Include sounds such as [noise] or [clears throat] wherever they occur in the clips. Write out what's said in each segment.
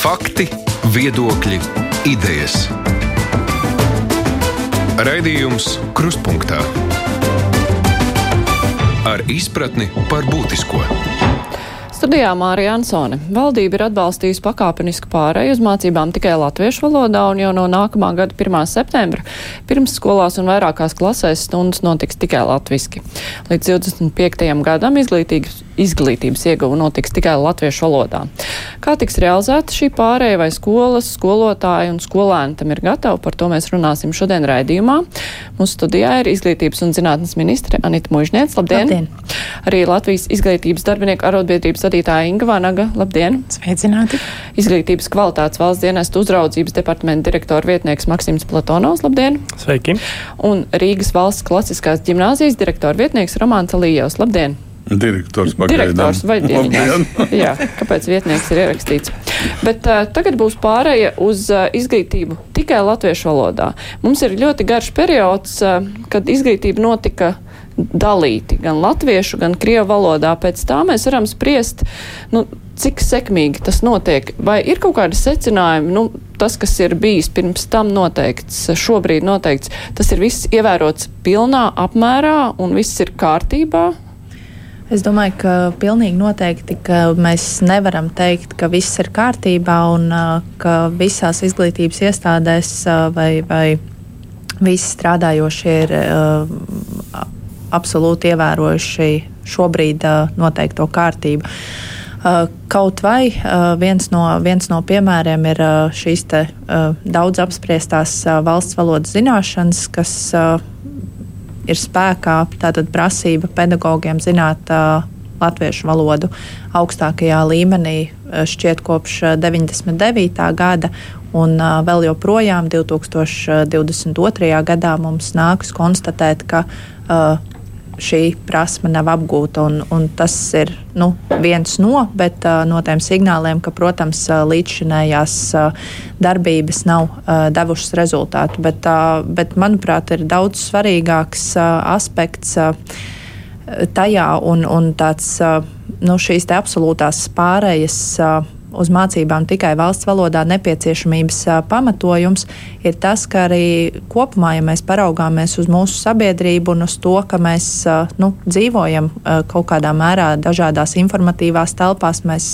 Fakti, viedokļi, idejas. Raidījums Kruspunkta ar izpratni par būtisko. Studijā Mārija Ansone. Valdība ir atbalstījusi pakāpenisku pārēju uz mācībām tikai latviešu valodā, un jau no nākamā gada 1. septembra pirmsskolās un vairākās klasēs stundas notiks tikai latviski. Līdz 25. gadam izglītības, izglītības ieguva notiks tikai latviešu valodā. Kā tiks realizēta šī pārēja, vai skolas, skolotāji un skolēni tam ir gatavi, par to mēs runāsim šodien raidījumā. Mūsu studijā ir izglītības un zinātnes ministre Anita Mužniec. Labdien! Labdien. Arī Latvijas izglītības darbinieku arotbiedrības vadītāja Inga Vanaga. Labdien! Sveicināti! Izglītības kvalitātes valsts dienestu uzraudzības departamenta direktora vietnieks Maksims Platonovs. Labdien! Sveiki! Un Rīgas valsts klasiskās ģimnāzijas direktora vietnieks Romāns Alijevs. Labdien! Direktors pagaidām. Direktors vai dienīgais. Jā, kāpēc vietnieks ir ierakstīts. Bet uh, tagad būs pārēja uz uh, izglītību tikai latviešu valodā. Mums ir ļoti garš periods, uh, kad izglītība notika dalīti gan latviešu, gan krievu valodā. Pēc tā mēs varam spriest, nu, cik sekmīgi tas notiek. Vai ir kaut kādi secinājumi, nu, tas, kas ir bijis pirms tam noteikts, šobrīd noteikts, tas ir viss ievērots pilnā apmērā un viss ir kārtībā? Es domāju, ka pilnīgi noteikti ka mēs nevaram teikt, ka viss ir kārtībā un ka visās izglītības iestādēs vai, vai visi strādājošie ir absolūti ievērojuši šobrīd noteikto kārtību. Kaut vai viens no, viens no piemēriem ir šīs te, daudz apspriestās valsts valodas zināšanas, kas ir spēkā, tātad prasība pedagogiem zināt latviešu valodu augstākajā līmenī šķiet kopš 99. gada, un vēl joprojām 2022. gadā mums nākas konstatēt, ka šī prasme nav apgūta. Un, un tas ir nu, viens no, bet, uh, no tiem signāliem, ka, protams, uh, līdzšinējās uh, darbības nav devušas rezultātu. Bet, bet, manuprāt, ir daudz svarīgāks aspekts. Tajā un, un tāds, nu, šīs absolūtās pārējas uz mācībām tikai valsts valodā nepieciešamības pamatojums ir tas, ka arī kopumā, ja mēs paraugāmies uz mūsu sabiedrību un uz to, ka mēs nu, dzīvojam kaut kādā mērā dažādās informatīvās telpās, mēs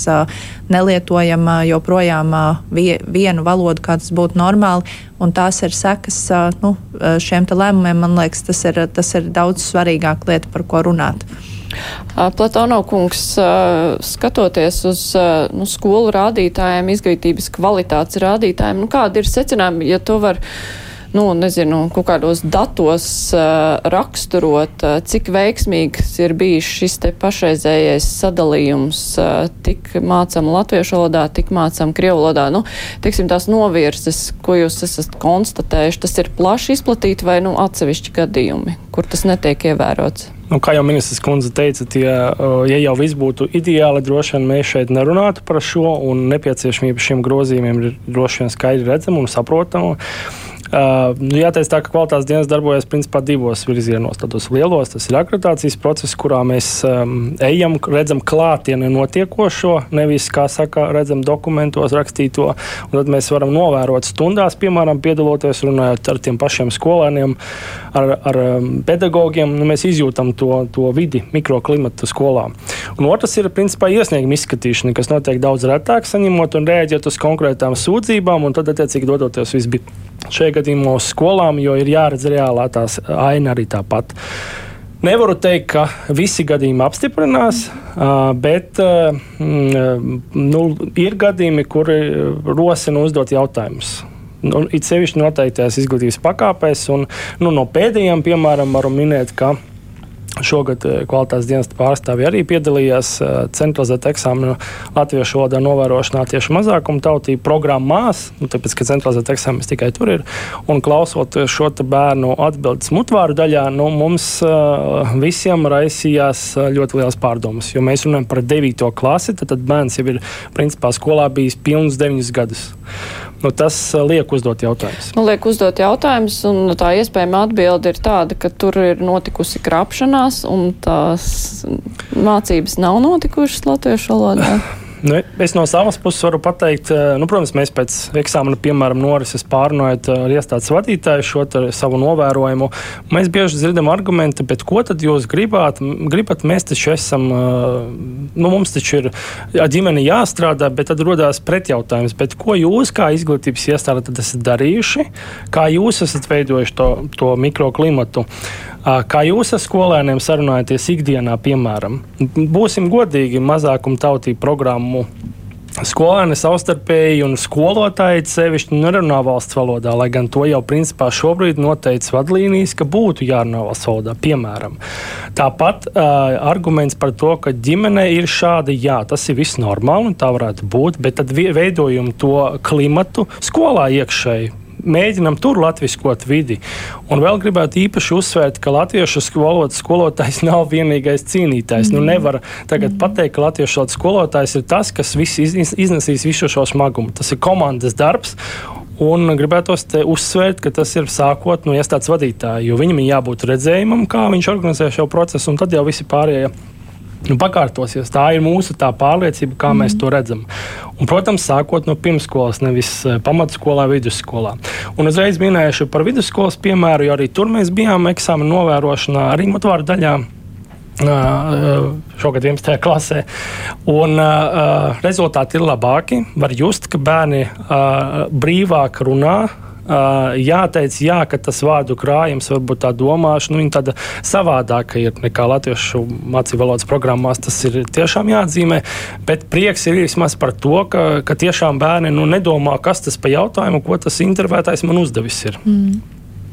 nelietojam joprojām vienu valodu, kā tas būtu normāli, un tās ir sekas nu, šiem lēmumiem, man liekas, tas ir, tas ir daudz svarīgāka lieta, par ko runāt. Platono kungs, skatoties uz nu, skolu rādītājiem, izglītības kvalitātes rādītājiem, nu, kādi ir secinājumi, ja to var nu, nezinu, kaut kādos datos uh, raksturot, uh, cik veiksmīgs ir bijis šis te pašreizējais sadalījums, uh, tik mācam latviešu valodā, tik mācam krievu valodā. Nu, teiksim, tās novirzes, ko jūs esat konstatējuši, tas ir plaši izplatīti vai nu, atsevišķi gadījumi, kur tas netiek ievērots? Nu, kā jau ministrs kundze teica, tie, ja jau viss būtu ideāli, droši vien mēs šeit nerunātu par šo, un nepieciešamība šiem grozījumiem ir droši vien skaidri redzama un saprotama. Uh, nu, jāteic tā, ka kvalitātes dienas darbojas principā divos virzienos. Tādos lielos tas ir akreditācijas process, kurā mēs um, ejam, redzam klātienē notiekošo, nevis, kā saka, redzam dokumentos rakstīto. Tad mēs varam novērot stundās, piemēram, piedaloties runājot ar tiem pašiem skolēniem, ar, ar pedagogiem. Nu, mēs izjūtam to, to vidi, mikroklimatu skolā. Un otrs ir, principā, iesnieguma izskatīšana, kas notiek daudz retāk, saņemot un rēģēt uz konkrētām sūdzībām, un tad, attiecīgi, dodoties visbi šajā gadījumā uz skolām, jo ir jāredz reālā tās aina arī tāpat. Nevaru teikt, ka visi gadījumi apstiprinās, bet nu, ir gadījumi, kuri rosina uzdot jautājumus. Nu, it sevišķi noteiktajās izglītības pakāpēs, un nu, no pēdējiem, piemēram, varu minēt, ka Šogad eh, kvalitātes dienas pārstāvji arī piedalījās eh, centralizētā eksāmena latviešu valodā novērošanā tieši mazākuma tautību programmās, nu, tāpēc, ka centralizētā eksāmenis tikai tur ir. Un klausot šo bērnu atbildes mutvāru daļā, nu, mums uh, visiem raisījās ļoti liels pārdomas, jo mēs runājam par 9. klasi, tad, tad bērns jau ir principā skolā bijis pilnus 9 gadus. Nu, tas liek uzdot jautājumus. Nu, liek uzdot jautājumus, un tā iespējama atbilde ir tāda, ka tur ir notikusi krāpšanās, un tās mācības nav notikušas latviešu valodā. [sighs] Nu, es no savas puses varu pateikt, nu, protams, mēs pēc eksāmena, piemēram, norises pārnājot ar iestādes vadītāju šo savu novērojumu. Mēs bieži dzirdam argumentu, bet ko tad jūs gribat? gribat mēs taču esam, nu, mums taču ir ģimene jāstrādā, bet tad rodās pretjautājums. Bet ko jūs kā izglītības iestāde esat darījuši? Kā jūs esat veidojuši to, to mikroklimatu? Kā jūs ar skolēniem sarunājaties ikdienā, piemēram? Būsim godīgi, mazākuma tautību programmu Skolēni savstarpēji un skolotāji sevišķi nerunā valsts valodā, lai gan to jau principā šobrīd noteicis vadlīnijas, ka būtu jārunā valsts valodā. Piemēram, tāpat uh, arguments par to, ka ģimene ir šāda, jā, tas ir viss normāli un tā varētu būt, bet tad veidojam to klimatu skolā iekšēji mēģinam tur latviskot vidi. Un vēl gribētu īpaši uzsvērt, ka latviešu valodas skolotājs [laughs] nav vienīgais cīnītājs. Mm. Nu, nevar tagad mm. pateikt, ka latviešu valodas skolotājs ir tas, kas iz, iznesīs visu šo smagumu. Tas ir komandas darbs. Un gribētu uzsvērt, ka tas ir sākot no iestādes vadītāja, jo viņam ir jābūt redzējumam, kā viņš organizē šo procesu, un tad jau visi pārējie nu, pakārtosies. Tā ir mūsu tā pārliecība, kā mm. mēs to redzam. Un, protams, sākot no pirmsskolas, nevis eh, pamatskolā, vidusskolā. Un uzreiz minēšu par vidusskolas piemēru, jo arī tur mēs bijām eksāmena novērošanā, arī motvāru daļā. Uh, šogad 11. klasē. Un, uh, rezultāti ir labāki. Var just, ka bērni uh, brīvāk runā, jāteic, jā, ka tas vārdu krājums, varbūt tā domāšana, nu, tāda savādāka ir nekā latviešu mācību valodas programmās. Tas ir tiešām jāatzīmē, bet prieks ir vismaz par to, ka, ka tiešām bērni nu, nedomā, kas tas pa jautājumu, ko tas intervētājs man uzdevis ir. Mm.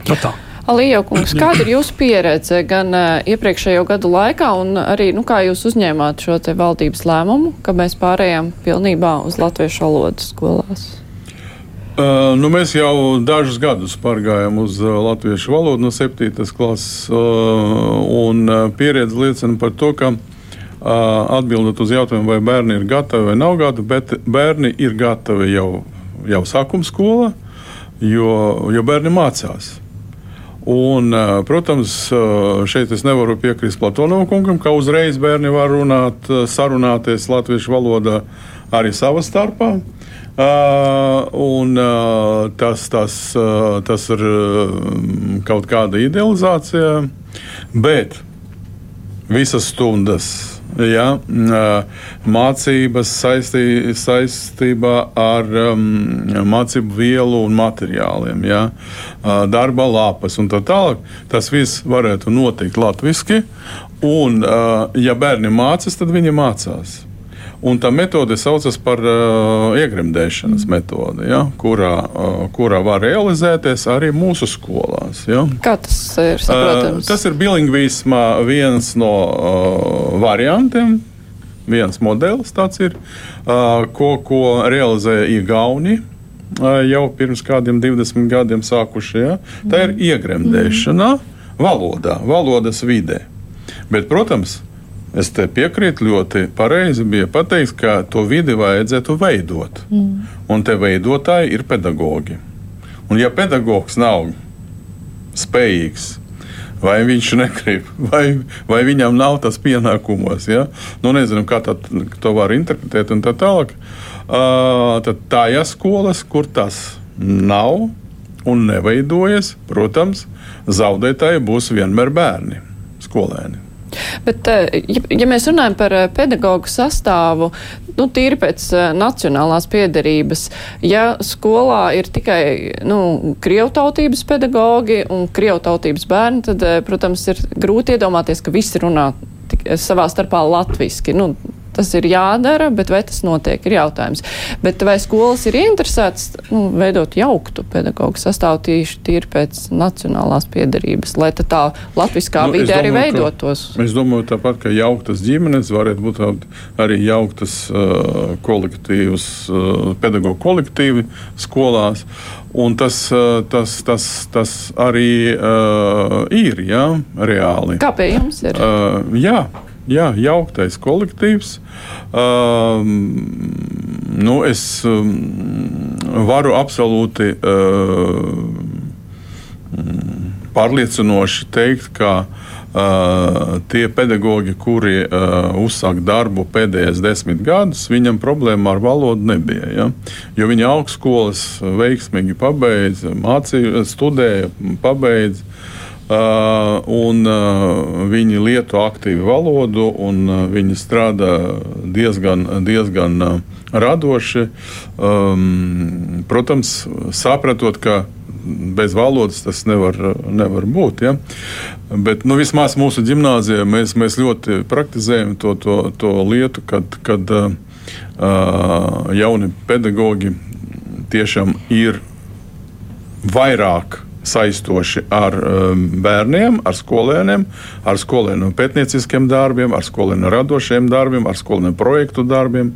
Nu, tā. Alija kungs, kāda ir jūsu pieredze gan uh, iepriekšējo gadu laikā, un arī nu, kā jūs uzņēmāt šo valdības lēmumu, ka mēs pārējām pilnībā uz latviešu valodu skolās? Uh, nu, mēs jau dažus gadus pārgājām uz uh, latviešu valodu no 7. klases, uh, un pieredze liecina par to, ka atbildot uz jautājumu, vai bērni ir gatavi vai nav gatavi, bet bērni ir gatavi jau, jau sākuma skolā, jo, jo bērni mācās. Un, protams, šeit es nevaru piekrist Platonovam kungam, ka uzreiz bērni var runāt, sarunāties latviešu valodā arī savā starpā. Uh, un, uh, tas, tas, uh, tas ir kaut kāda idealizācija, bet visas stundas. Ja, mācības saistī, saistībā ar um, mācību vielu un materiāliem, ja, darba lapas un tā tālāk. Tas viss varētu notikt latviešu. Un, ja bērni mācās, tad viņi mācās. Un tā metode saucas par uh, iegremdēšanas metodi, ja, kurā, uh, kurā var realizēties arī mūsu skolās. Ja. Kā tas ir saprotams? Uh, tas ir bilingvisma viens no uh, variantiem. Viens modelis tāds ir, uh, ko, ko realizēja Igauni, uh, jau pirms kādiem 20 gadiem sākuši. Ja? Tā ir iegremdēšana valodā, valodas vidē. Bet, protams, Es te piekrītu ļoti pareizi. Bija pateikts, ka to vidi vajadzētu veidot. Mm. Un te veidotāji ir pedagogi. Un ja pedagogs nav spējīgs, vai viņš negrib, [laughs] vai, vai viņam nav tas pienākumos, ja? nu, nezinu, kā tā, to var interpretēt un tā tālāk. Uh, tad tā ir skolas, kur tas nav un neveidojas, protams, zaudētāji būs vienmēr bērni, skolēni. Bet, eh, ja, ja mēs runājam par eh, pedagoģu sastāvu, nu, tīri pēc uh, nacionālās piedarības, ja skolā ir tikai nu, krievtautības pedagoģi un krievtautības bērni, tad, protams, ir grūti iedomāties, ka visi runā tik, savā starpā latviski. Nu, Tas ir jādara, bet vai tas notiek, ir jautājums. Bet vai skolas ir interesētas nu, veidot jauktu pedagoģu sastāvu tieši tīri pēc nacionālās piedarības, lai tā latviskā nu, vide arī veidotos? Ka, es domāju, tāpat, ka jauktas ģimenes varētu būt arī jauktas uh, kolektīvas, uh, pedagoģu kolektīvi skolās. Un tas, tas, tas, tas arī uh, ir ja, reāli. Kā pie jums ir? Uh, jā, jā, jauktais kolektīvs. Um, nu, es um, varu absolūti um, pārliecinoši teikt, ka uh, tie pedagoģi, kuri uh, uzsāk darbu pēdējos desmit gadus, viņam problēma ar valodu nebija. Ja? Jo viņi augstskolas veiksmīgi pabeidza, mācīja, studēja, pabeidza. Uh, un uh, viņi lieto aktīvu valodu, un uh, viņi strādā diezgan, diezgan radoši. Um, protams, sapratot, ka bez valodas tas nevar, nevar būt. Ja? Bet nu, vismaz mūsu gimnājā mēs, mēs ļoti praktizējam to, to, to lietu, kad, kad uh, jauni pedagoģi tiešām ir vairāk saistoši ar um, bērniem, ar skolēniem, ar skolēnu pētnieciskiem darbiem, ar skolēnu radošiem darbiem, ar skolēnu projektu darbiem.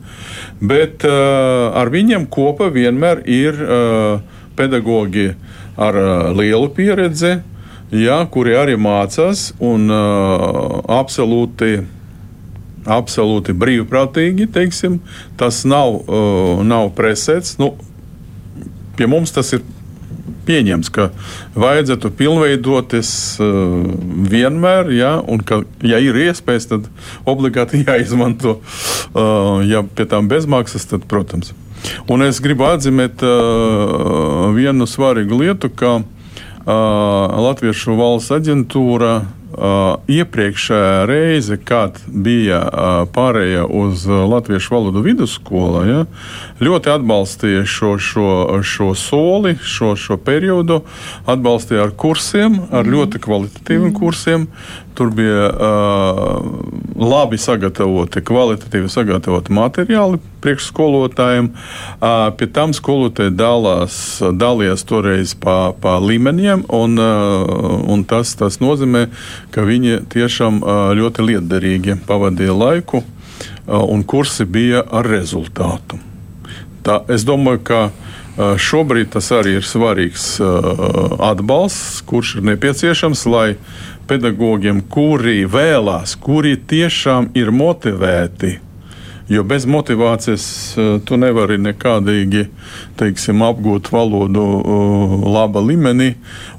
Bet uh, ar viņiem kopā vienmēr ir uh, pedagoģi ar uh, lielu pieredzi, ja, kuri arī mācās un uh, absolūti. Absolūti brīvprātīgi, teiksim, tas nav, uh, nav presēts. Nu, pie mums tas ir pieņems, ka vajadzētu pilnveidoties uh, vienmēr, ja, un ka, ja ir iespējas, tad obligāti [laughs] jāizmanto. Uh, ja pie tām bezmaksas, tad, protams. Un es gribu atzīmēt uh, vienu svarīgu lietu, ka uh, Latviešu valsts aģentūra Uh, iepriekšējā reize, kad bija uh, pārējā uz latviešu valodu vidusskola, ja, ļoti atbalstīja šo, šo, šo soli, šo, šo periodu, atbalstīja ar kursiem, ar mm. ļoti kvalitatīviem mm. kursiem. Tur bija uh, labi sagatavoti, kvalitatīvi sagatavoti materiāli priekšskolotājiem. Pie tam skolotāji dalās, dalījās toreiz pa, pa līmeņiem, un, un tas, tas nozīmē, ka viņi tiešām ļoti lietderīgi pavadīja laiku, un kursi bija ar rezultātu. Tā, es domāju, ka šobrīd tas arī ir svarīgs atbalsts, kurš ir nepieciešams, lai pedagogiem, kuri vēlās, kuri tiešām ir motivēti. Jo bez motivācijas uh, tu nevari nekādīgi teiksim, apgūt valodu uh, laba līmenī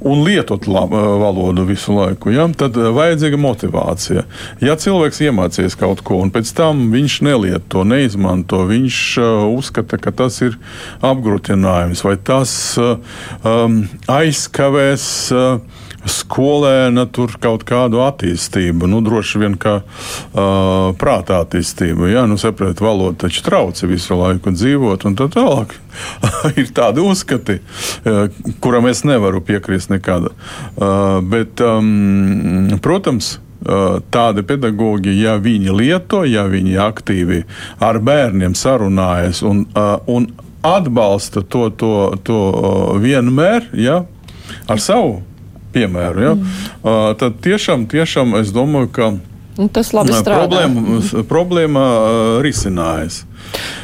un lietot laba, uh, valodu visu laiku. Ja? Tad vajadzīga motivācija. Ja cilvēks iemācīs kaut ko un pēc tam viņš nelieto, neizmanto, viņš uzskata, ka tas ir apgrūtinājums vai tas um, aizkavēs. Uh, skolēna tur kaut kādu attīstību. Nu, droši vien kā uh, prātā attīstību. Jā, nu, saprotiet, valoda taču trauca visu laiku dzīvot un tā tālāk. [laughs] ir tādi uzskati, uh, kuram es nevaru piekrist nekad. Uh, bet, um, protams, tādi pedagoģi, ja viņi lieto, ja viņi aktīvi ar bērniem sarunājas un, un atbalsta to, to, to vienmēr ja, ar savu piemēru. Ja? Mm. Uh, tad tiešām, tiešām es domāju, ka nu, tas labi strādā. Problēma, problēma uh, risinājās.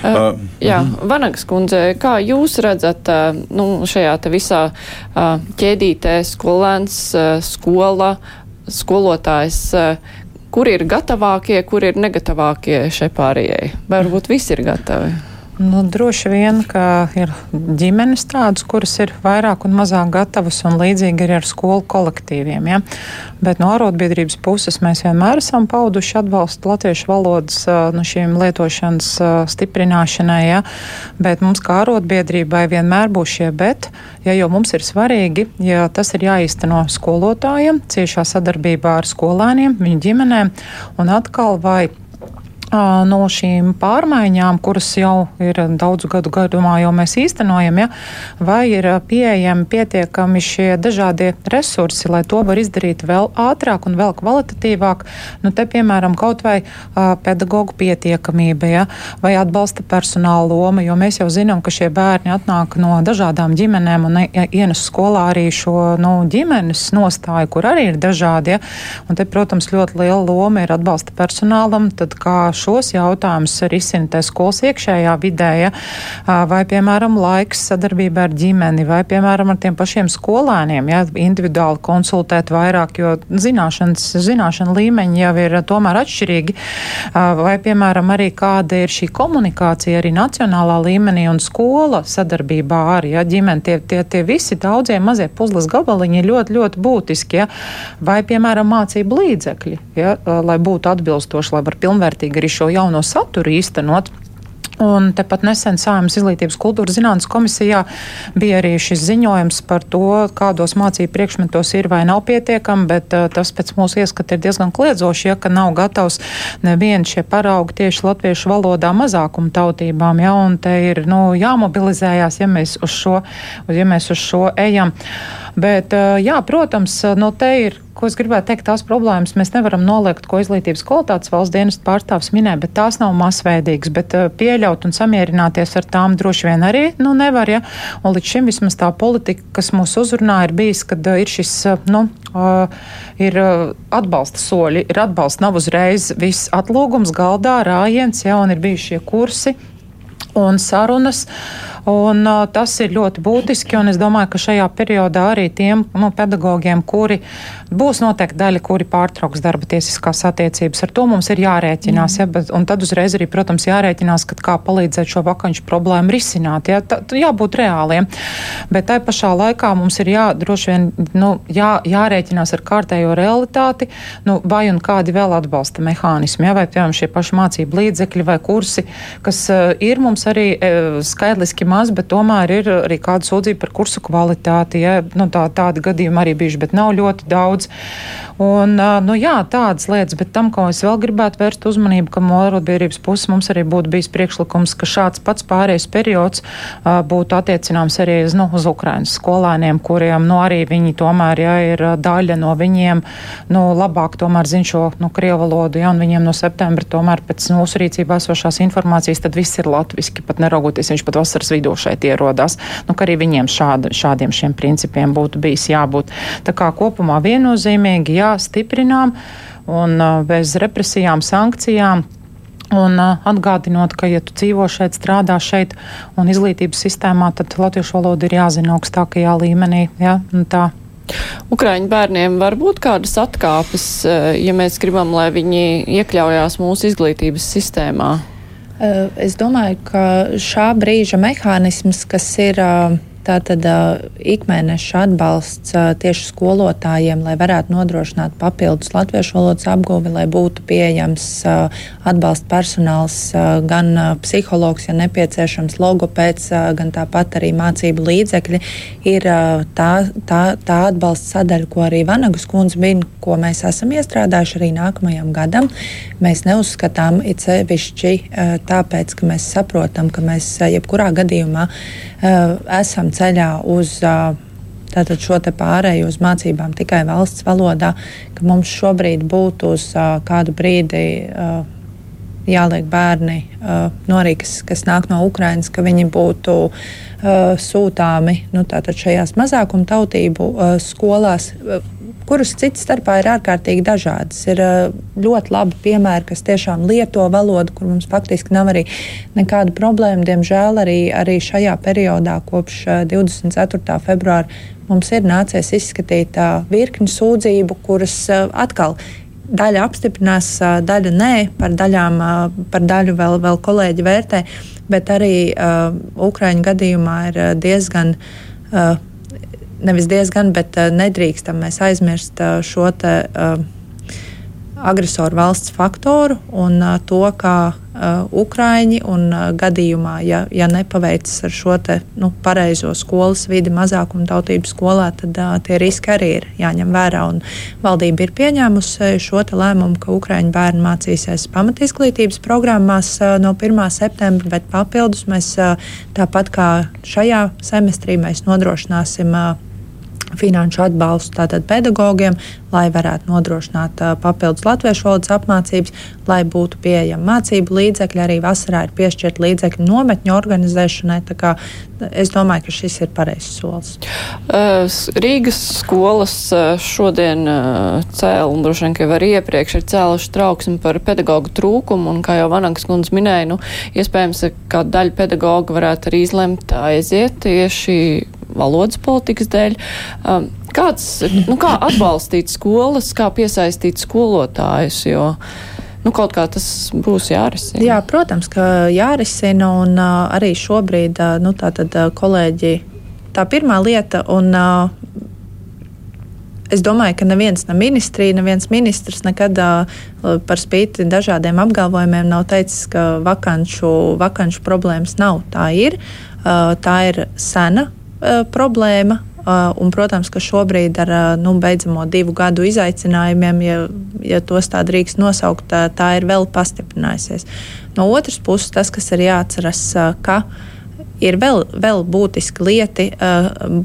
Uh, jā, mhm. Vanagas kundze, kā jūs redzat uh, nu, šajā visā uh, ķēdītē skolēns, uh, skola, skolotājs, uh, kur ir gatavākie, kur ir negatavākie šai pārējai? Varbūt visi ir gatavi. Nu, droši vien, ka ir ģimenes tādas, kuras ir vairāk un mazāk gatavas, un līdzīgi arī ar skolu kolektīviem. Ja? Bet no arotbiedrības puses mēs vienmēr esam pauduši atbalstu latviešu valodas šīm lietošanas stiprināšanai. Ja? Bet mums kā arotbiedrībai vienmēr būs šie bet, ja jau mums ir svarīgi, ja tas ir jāīsteno skolotājiem, ciešā sadarbībā ar skolēniem, viņu ģimenēm, un atkal vai no šīm pārmaiņām, kuras jau ir daudzu gadu garumā, jau mēs īstenojam, ja, vai ir pieejami pietiekami šie dažādie resursi, lai to var izdarīt vēl ātrāk un vēl kvalitatīvāk. Nu, te, piemēram, kaut vai pedagoģu pietiekamība, ja, vai atbalsta personāla loma, jo mēs jau zinām, ka šie bērni atnāk no dažādām ģimenēm un ienes skolā arī šo nu, ģimenes nostāju, kur arī ir dažādi. Ja, un te, protams, ļoti liela loma ir atbalsta personālam, tad kā šos jautājumus risina tā skolas iekšējā vidē, ja? vai, piemēram, laiks sadarbībā ar ģimeni, vai, piemēram, ar tiem pašiem skolēniem, ja? individuāli konsultēt vairāk, jo zināšanas, zināšana līmeņi jau ir tomēr atšķirīgi, vai, piemēram, arī kāda ir šī komunikācija arī nacionālā līmenī un skola sadarbībā ar, ja, ģimeni, tie, tie, tie visi daudzie mazie puzles gabaliņi ir ļoti, ļoti būtiski, ja? vai, piemēram, mācību līdzekļi, ja? lai būtu atbilstoši, lai var pilnvērtīgi arī šo jauno saturu īstenot. Un tepat nesen Sājumas izglītības kultūras zinātnes komisijā bija arī šis ziņojums par to, kādos mācību priekšmetos ir vai nav pietiekami, bet uh, tas pēc mūsu ieskata ir diezgan kliedzoši, ja ka nav gatavs neviens šie paraugi tieši latviešu valodā mazākuma tautībām, ja, un te ir, nu, jāmobilizējās, ja mēs uz šo, ja mēs uz šo ejam. Bet, uh, jā, protams, nu, te ir ko es gribētu teikt, tās problēmas mēs nevaram noliegt, ko izglītības kvalitātes valsts dienas pārstāvs minē, bet tās nav masveidīgas, bet uh, pieļaut un samierināties ar tām droši vien arī nu, nevar. Ja? Un līdz šim vismaz tā politika, kas mūs uzrunā, ir bijis, kad uh, ir šis, uh, nu, uh, ir uh, atbalsta soļi, ir atbalsts, nav uzreiz viss atlūgums galdā, rājiens, ja, un ir bijuši šie kursi un sarunas. Un, uh, tas ir ļoti būtiski, un es domāju, ka šajā periodā arī tiem nu, pedagogiem, kuri būs noteikti daļa, kuri pārtrauks darba tiesiskās attiecības, ar to mums ir jārēķinās. Mm. Ja, bet, un tad uzreiz arī, protams, jārēķinās, ka kā palīdzēt šo vakanču problēmu risināt. Ja, tā, jābūt reāliem. Bet tai pašā laikā mums ir jā, droši vien nu, jā, jārēķinās ar kārtējo realitāti, nu, vai un kādi vēl atbalsta mehānismi, ja, vai piemēram šie paši mācību līdzekļi vai kursi, kas uh, ir mums arī uh, skaidliski maz, bet tomēr ir arī kāda sūdzība par kursu kvalitāti. Ja? Nu, tā, tādi gadījumi arī bijuši, bet nav ļoti daudz. Un, nu, jā, tādas lietas, bet tam, ko es vēl gribētu vērst uzmanību, ka no arotbiedrības puses mums arī būtu bijis priekšlikums, ka šāds pats pārējais periods būtu attiecināms arī uz, nu, uz Ukrainas skolēniem, kuriem nu, arī viņi tomēr jā, ir daļa no viņiem, nu, labāk tomēr zina šo nu, krievu valodu, ja, un viņiem no septembra tomēr pēc mūsu rīcībā esošās informācijas tad viss ir latviski, pat neraugoties viņš pat vasaras vidū šeit ierodās. Nu, arī viņiem šāda, šādiem šiem principiem būtu bijis jābūt. Tā kā kopumā viennozīmīgi jā, jā, stiprinām un bez represijām, sankcijām. Un atgādinot, ka, ja tu dzīvo šeit, strādā šeit un izglītības sistēmā, tad latviešu valoda ir jāzina augstākajā līmenī. Ja? Tā Ukraiņu bērniem var būt kādas atkāpes, ja mēs gribam, lai viņi iekļaujās mūsu izglītības sistēmā? Es domāju, ka šā brīža mehānisms, kas ir uh, Tātad ikmēneša atbalsts tieši skolotājiem, lai varētu nodrošināt papildus latviešu valodas apguvi, lai būtu pieejams atbalsta personāls, gan psihologs, ja nepieciešams, logopēds, gan tāpat arī mācību līdzekļi, ir tā, tā, tā atbalsta sadaļa, ko arī Vanagas kundze min, ko mēs esam iestrādājuši arī nākamajam gadam. Mēs neuzskatām it sevišķi tāpēc, ka mēs saprotam, ka mēs jebkurā gadījumā esam ceļā uz tātad šo pārēju uz mācībām tikai valsts valodā, ka mums šobrīd būtu uz kādu brīdi jāliek bērni no arī, kas, nāk no Ukrainas, ka viņi būtu sūtāmi nu, šajās mazākuma tautību skolās kuras citas starpā ir ārkārtīgi dažādas. Ir ļoti labi piemēri, kas tiešām lieto valodu, kur mums faktiski nav arī nekāda problēma. Diemžēl arī, arī šajā periodā, kopš 24. februāra, mums ir nācies izskatīt virkni sūdzību, kuras atkal daļa apstiprinās, daļa nē, par, daļām, par daļu vēl, vēl kolēģi vērtē, bet arī uh, Ukraiņu gadījumā ir diezgan. Uh, nevis diezgan, bet uh, nedrīkstam mēs aizmirst uh, šo te, uh, agresoru valsts faktoru un uh, to, kā uh, Ukrāņi un uh, gadījumā, ja, ja nepaveicas ar šo te, nu, pareizo skolas vidi mazākuma tautību skolā, tad uh, tie riski arī ir jāņem vērā. Un valdība ir pieņēmusi šo lēmumu, ka Ukrāņu bērni mācīsies pamatizglītības programmās uh, no 1. septembra, bet papildus mēs uh, tāpat kā šajā semestrī mēs nodrošināsim uh, finanšu atbalstu tātad pedagogiem, lai varētu nodrošināt papildus latviešu valodas apmācības, lai būtu pieejami mācību līdzekļi. Arī vasarā ir piešķirt līdzekļu nometņu organizēšanai. Es domāju, ka šis ir pareizs solis. Rīgas skolas šodien cēlā, un droši vien, ka arī iepriekš ir cēluši trauksmi par pedagoģu trūkumu, un kā jau Vanankas kundze minēja, nu, iespējams, ka daļa pedagoģa varētu arī izlemt aiziet tieši valodas politikas dēļ. Um, kāds, nu, kā atbalstīt skolas, kā piesaistīt skolotājus? Jo, Nu, kaut kā tas būs jārisina. Jā, protams, ka jārisina. Un uh, arī šobrīd uh, nu, tātad, uh, kolēģi, tā pirmā lieta, un uh, es domāju, ka neviens ne ministrija, neviens ministrs nekad uh, par spīti dažādiem apgalvojumiem nav teicis, ka vakanšu, vakanšu problēmas nav. Tā ir. Uh, tā ir sena uh, problēma. Uh, un, protams, ka šobrīd ar uh, nu, beidzamo divu gadu izaicinājumiem, ja, ja tos tā drīkst nosaukt, tā, tā ir vēl pastiprinājusies. No otras puses, tas, kas ir jāatceras, uh, ka ir vēl, vēl būtiski lieti,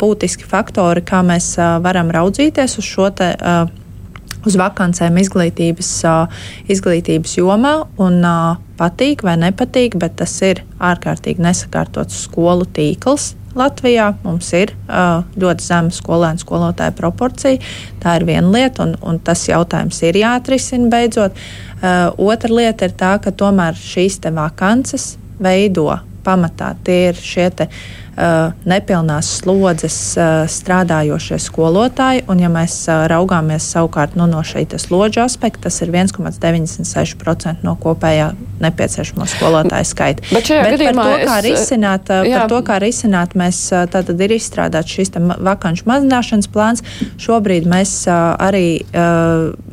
būtiski faktori, kā mēs varam raudzīties uz šo te uz vakancēm izglītības, izglītības jomā. Un, patīk vai nepatīk, bet tas ir ārkārtīgi nesakārtots skolu tīkls. Latvijā mums ir uh, ļoti zema skolēnu skolotāju proporcija. Tā ir viena lieta, un, un tas jautājums ir jāatrisina beidzot. Uh, otra lieta ir tā, ka tomēr šīs vakances veido pamatā tie ir šie te, uh, nepilnās slodzes strādājošie skolotāji. Un, ja mēs raugāmies savukārt nu, no šī slodžu aspekta, tas ir 1,96% no kopējā nepieciešamo skolotāju skaita. Bet, Bet par, to, kā es, risināt, jā. par to, kā risināt, mēs tātad ir izstrādāts šis vakanču mazināšanas plāns. Šobrīd mēs arī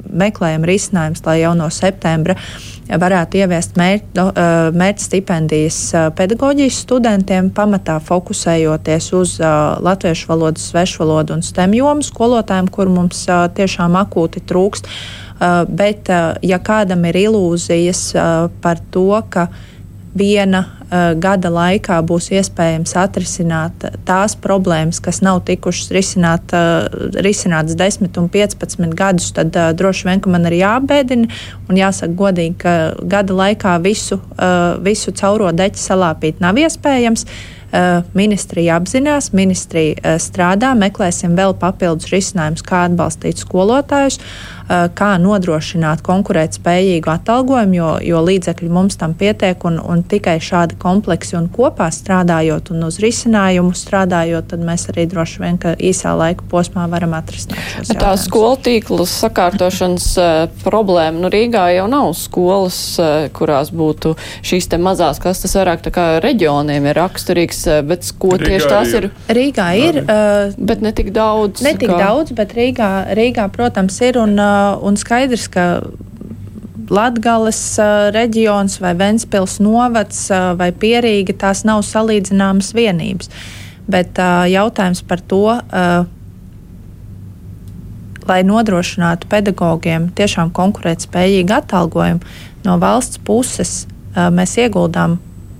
meklējam risinājumus, lai jau no septembra uh, varētu ieviest mērķa stipendijas pedagoģijas studentiem, pamatā fokusējoties uz latviešu valodu, svešu valodu un STEM jomu skolotājiem, kur mums tiešām akūti trūkst. Bet, ja kādam ir ilūzijas par to, ka viena gada laikā būs iespējams atrisināt tās problēmas, kas nav tikušas risināt, uh, risinātas 10 un 15 gadus, tad uh, droši vien man ir jābēdina un jāsaka godīgi, ka gada laikā visu, visu cauro deķi salāpīt nav iespējams. Ministrija apzinās, ministrija strādā, meklēsim vēl papildus risinājumus, kā atbalstīt skolotājus. Eh, kā nodrošināt konkurētspējīgu atalgojumu, jo, jo līdzekļi mums tam pietiek un, un tikai šādi kompleksi un kopā strādājot un uz risinājumu strādājot, tad mēs arī droši vien īsā laika posmā varam jautājumus. Tā skolu tīkla sakārtošanas uh, problēma, nu Rīgā jau nav skolas, uh, kurās būtu šīs mazās klasses, vairāk tā kā reģioniem ir raksturīgs, bet ko Rīgā tieši tās ir? Rīgā ir. Uh, bet ne tik daudz. Ne tik kā... daudz, bet Rīgā, Rīgā, protams, ir. Un, uh, un skaidrs, ka Latgales uh, reģions vai Ventspils novads uh, vai Pierīga tās nav salīdzināmas vienības. Bet uh, jautājums par to, uh, lai nodrošinātu pedagogiem tiešām konkurētspējīgu atalgojumu, no valsts puses uh, mēs ieguldām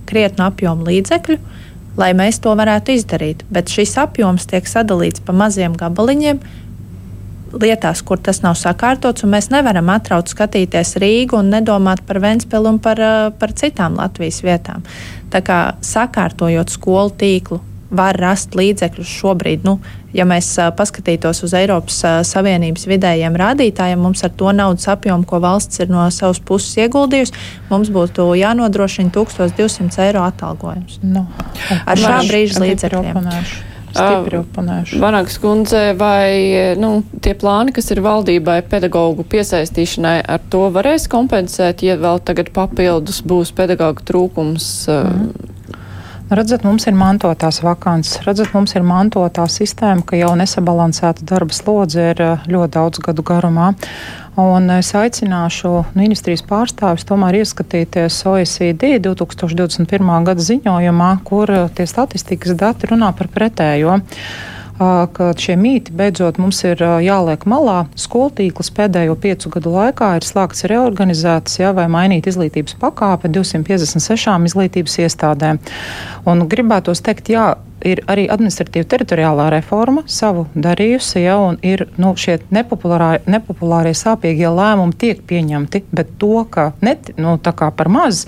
krietnu apjomu līdzekļu, lai mēs to varētu izdarīt. Bet šis apjoms tiek sadalīts pa maziem gabaliņiem, lietās, kur tas nav sakārtots, un mēs nevaram atraut skatīties Rīgu un nedomāt par Ventspilu un par, par citām Latvijas vietām. Tā kā sakārtojot skolu tīklu, var rast līdzekļus šobrīd. Nu, ja mēs paskatītos uz Eiropas Savienības vidējiem rādītājiem, mums ar to naudas apjomu, ko valsts ir no savas puses ieguldījusi, mums būtu jānodrošina 1200 eiro atalgojums. Nu, ar šā brīža līdzekļiem. Stipri oponēšu. Vanagas kundze, vai nu, tie plāni, kas ir valdībai pedagoģu piesaistīšanai, ar to varēs kompensēt, ja vēl tagad papildus būs pedagoģu trūkums? Mm. Redzat, mums ir mantotās vakants, redzat, mums ir mantotā sistēma, ka jau nesabalansēta darba slodze ir ļoti daudz gadu garumā. Un es aicināšu ministrijas pārstāvis tomēr ieskatīties OECD 2021. gada ziņojumā, kur tie statistikas dati runā par pretējo ka šie mīti beidzot mums ir jāliek malā. Skoltīkls pēdējo piecu gadu laikā ir slēgts reorganizēts, jā, vai mainīt izglītības pakāpe 256 izglītības iestādēm. Un gribētos teikt, jā, ir arī administratīva teritoriālā reforma savu darījusi, ja, un ir nu, šie nepopulārie, nepopulārie sāpīgie lēmumi tiek pieņemti, bet to, ka net, nu, par maz,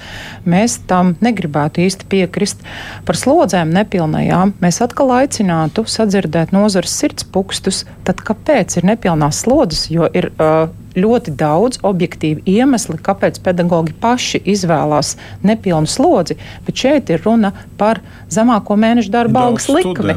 mēs tam negribētu īsti piekrist. Par slodzēm nepilnajām mēs atkal aicinātu sadzirdēt nozares sirdspūkstus, tad kāpēc ir nepilnās slodzes, jo ir uh, ļoti daudz objektīvu iemeslu, kāpēc pedagoģi paši izvēlās nepilnu slodzi, bet šeit ir runa par zemāko mēnešu darba algas likmi.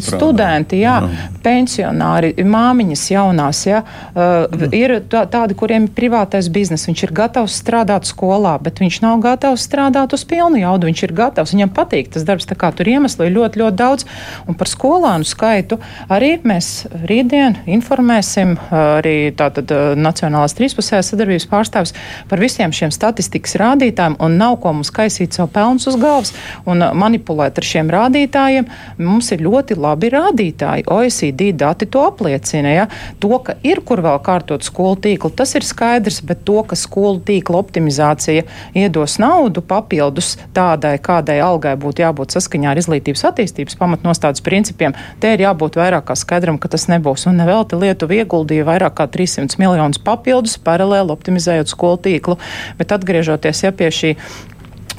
Studenti, jā, jā, pensionāri, māmiņas jaunās, jā, uh, mm. ir tā, tādi, kuriem ir privātais biznes, viņš ir gatavs strādāt skolā, bet viņš nav gatavs strādāt uz pilnu jaudu, viņš ir gatavs, viņam patīk tas darbs, tā kā tur iemesli ir ļoti, ļoti daudz, un par skolānu skaitu arī mēs rītdien informēsim arī tātad Nacionālās trīspusējās sadarbības pārstāvis par visiem šiem statistikas rādītājiem, un nav ko mums kaisīt savu pelnus uz galvas un uh, manipulēt ar šiem rādītājiem. Mums ir ļoti labi rādītāji. OECD dati to apliecina. Ja? To, ka ir kur vēl kārtot skolu tīklu, tas ir skaidrs, bet to, ka skolu tīkla optimizācija iedos naudu papildus tādai, kādai algai būtu jābūt saskaņā ar izglītības attīstības pamatnostādes principiem, te ir jābūt vairāk kā skaidram, ka tas nebūs. Un nevelti Lietuva ieguldīja vairāk kā 300 miljonus papildus, paralēli optimizējot skolu tīklu. Bet atgriežoties ja, pie šī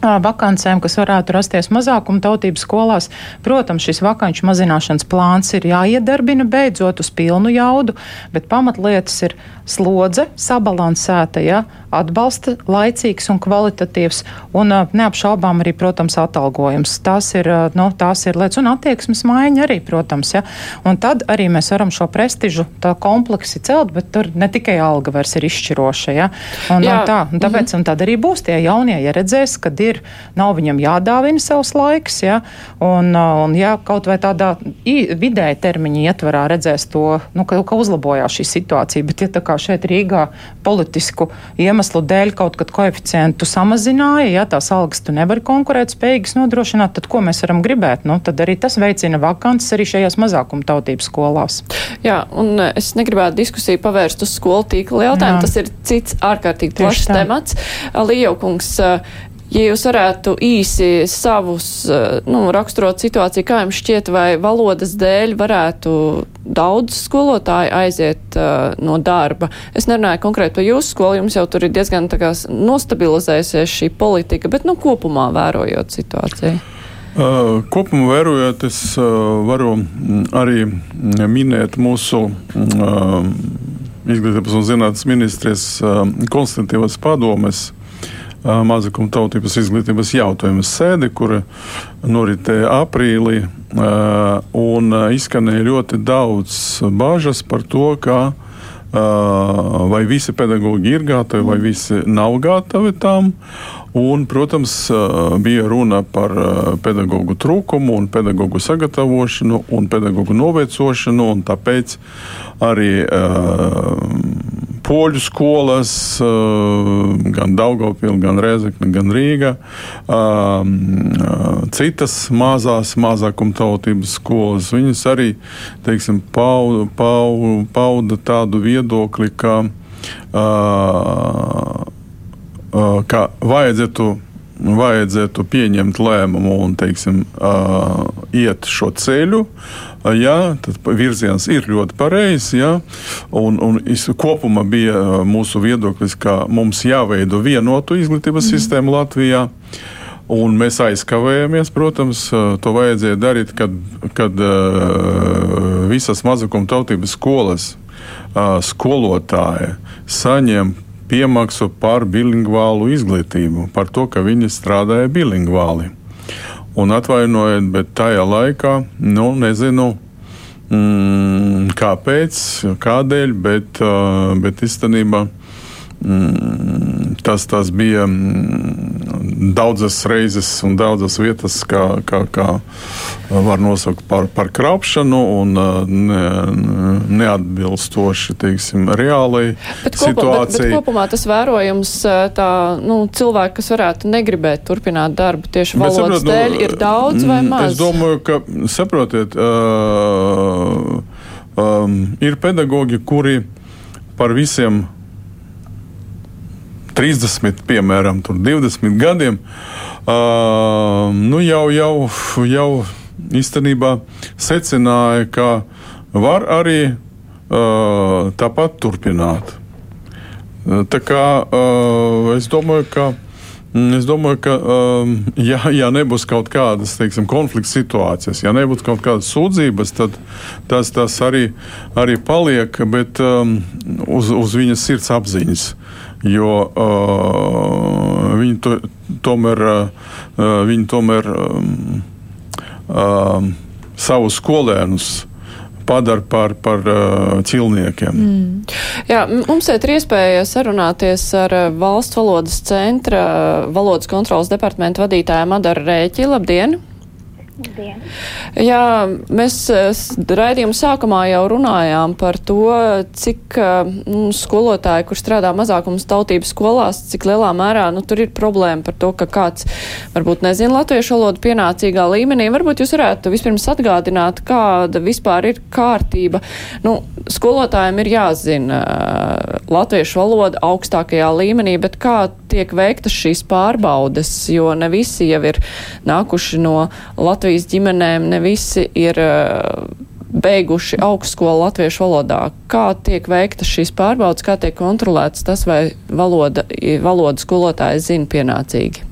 vakancēm, kas varētu rasties mazākuma tautības skolās. Protams, šis vakanču mazināšanas plāns ir jāiedarbina beidzot uz pilnu jaudu, bet pamatlietas ir slodze sabalansēta, ja, atbalsta laicīgs un kvalitatīvs, un neapšaubām arī, protams, atalgojums. Tās ir, nu, tās ir lietas, un attieksmes maiņa arī, protams, ja. Un tad arī mēs varam šo prestižu tā kompleksi celt, bet tur ne tikai alga vairs ir izšķiroša, ja. Un, Jā. un tā, un tāpēc, -hmm. un tad arī būs tie jaunie, ja redzēs, kad ir, nav viņam jādāvina savs laiks, ja, un, un ja kaut vai tādā vidēja termiņa ietvarā redzēs to, nu, ka, ka uzlabojās šī situācija, bet ja tā kā šeit Rīgā politisku iemeslu dēļ kaut kad koeficientu samazināja, ja tās algas tu nevari konkurēt spējīgas nodrošināt, tad ko mēs varam gribēt? Nu, tad arī tas veicina vakances arī šajās mazākuma tautības skolās. Jā, un e, es negribētu diskusiju pavērst uz skolu tīkla jautājumu. Jā. Tas ir cits ārkārtīgi plašs temats. Lījaukungs, e, Ja jūs varētu īsi savus, eh, nu, raksturot situāciju, kā jums šķiet, vai valodas dēļ varētu daudz skolotāju aiziet uh, no darba. Es nerunāju konkrēti par jūsu skolu, jums jau tur ir diezgan tā kā nostabilizējusies šī politika, bet, nu, kopumā vērojot situāciju. Uh, kopumā vērojot, es uh, varu arī minēt mūsu uh, izglītības un zinātnes ministrijas konstantīvas padomes mazākuma tautības izglītības jautājumu sēdi, kura noritēja aprīlī. Un izskanēja ļoti daudz bažas par to, ka vai visi pedagoģi ir gatavi, vai visi nav gatavi tam. Un, protams, bija runa par pedagoģu trūkumu, pedagoģu sagatavošanu un pedagoģu novecošanu. Un tāpēc arī uh, poļu skolas, eh, gan Daugopils, gan Rezekne, gan Rīga, eh, citas mazās mazākuma tautības skolas. Viņas arī teiksim, pauda, pauda, pauda tādu viedokli, ka, eh, ka vajadzētu vajadzētu pieņemt lēmumu un teiksim, uh, iet šo ceļu, uh, jā, tad virziens ir ļoti pareizs. Un, un kopumā bija mūsu viedoklis, ka mums jāveido vienotu izglītības mm. sistēmu Latvijā. Un mēs aizkavējamies, protams, to vajadzēja darīt, kad, kad uh, visas mazākuma tautības skolas uh, skolotāji saņem piemaksu par bilingvālu izglītību, par to, ka viņi strādāja bilingvāli. Un atvainojiet, bet tajā laikā, nu, nezinu, mm, kāpēc, kādēļ, bet, uh, bet īstenībā tas, tas bija. Mm, daudzas reizes un daudzas vietas, kā, kā, kā var nosaukt par, par krāpšanu un ne, neatbilstoši teiksim, reālai bet situācijai. Kopu, bet, bet kopumā tas vērojums tā, nu, cilvēki, kas varētu negribēt turpināt darbu tieši valodas saprot, nu, dēļ, ir daudz vai mm, maz? Es domāju, ka, saprotiet, uh, um, ir pedagoģi, kuri par visiem 30, piemēram, 20 gadiem, uh, nu jau, jau, jau īstenībā secināja, ka var arī uh, tāpat turpināt. Tā kā uh, es domāju, ka. Es domāju, ka, um, ja, ja nebūs kaut kādas teiksim, konflikta situācijas, ja nebūs kaut kādas sūdzības, tad tas, tas arī, arī paliek, bet um, uz, uz viņas sirds apziņas. Jo uh, viņi to, tomēr, uh, viņi tomēr um, uh, savus skolēnus padara par, par uh, cilniekiem. Mm. Jā, mums šeit ir iespēja sarunāties ar valsts valodas centra valodas kontrolas departamenta vadītāju Madaru Rēķi. Labdien! Dien. Jā, mēs eh, raidījuma sākumā jau runājām par to, cik nu, skolotāji, kur strādā mazākums tautības skolās, cik lielā mērā nu, tur ir problēma par to, ka kāds varbūt nezina latviešu valodu pienācīgā līmenī. Varbūt jūs varētu vispirms atgādināt, kāda vispār ir kārtība. Nu, skolotājiem ir jāzina uh, latviešu valoda augstākajā līmenī, bet kā tiek veiktas šīs pārbaudes, jo ne visi jau ir nākuši no Latvijas ģimenēm, ne visi ir uh, beiguši augstskolu latviešu valodā. Kā tiek veiktas šīs pārbaudas, kā tiek kontrolēts tas, vai valoda, valoda skolotāji zina pienācīgi?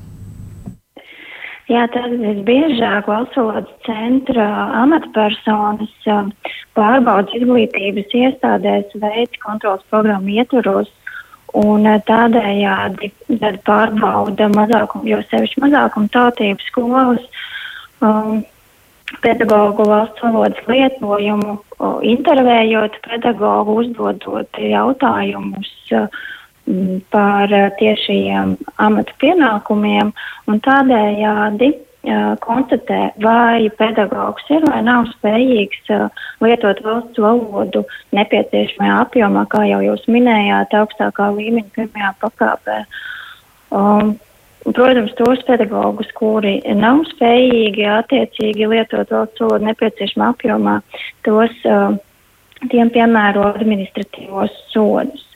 Jā, tad visbiežāk valsts valodas centra amatpersonas um, pārbaudas izglītības iestādēs veids kontrols programmu ietvaros Un eh, tādējādi pārbauda mazākumu, jo sevišķi mazākumu tautību skolas um, pedagoģu valsts valodas lietojumu, intervējot pedagoģu, uzdodot jautājumus um, par tiešajiem amatu pienākumiem un tādējādi konstatē, vai pedagogs ir vai nav spējīgs lietot valsts valodu nepieciešamajā apjomā, kā jau jūs minējāt, augstākā līmeņa pirmajā pakāpē. Um, protams, tos pedagogus, kuri nav spējīgi attiecīgi lietot valsts valodu nepieciešamā apjomā, tos uh, tiem piemēro administratīvos sodus.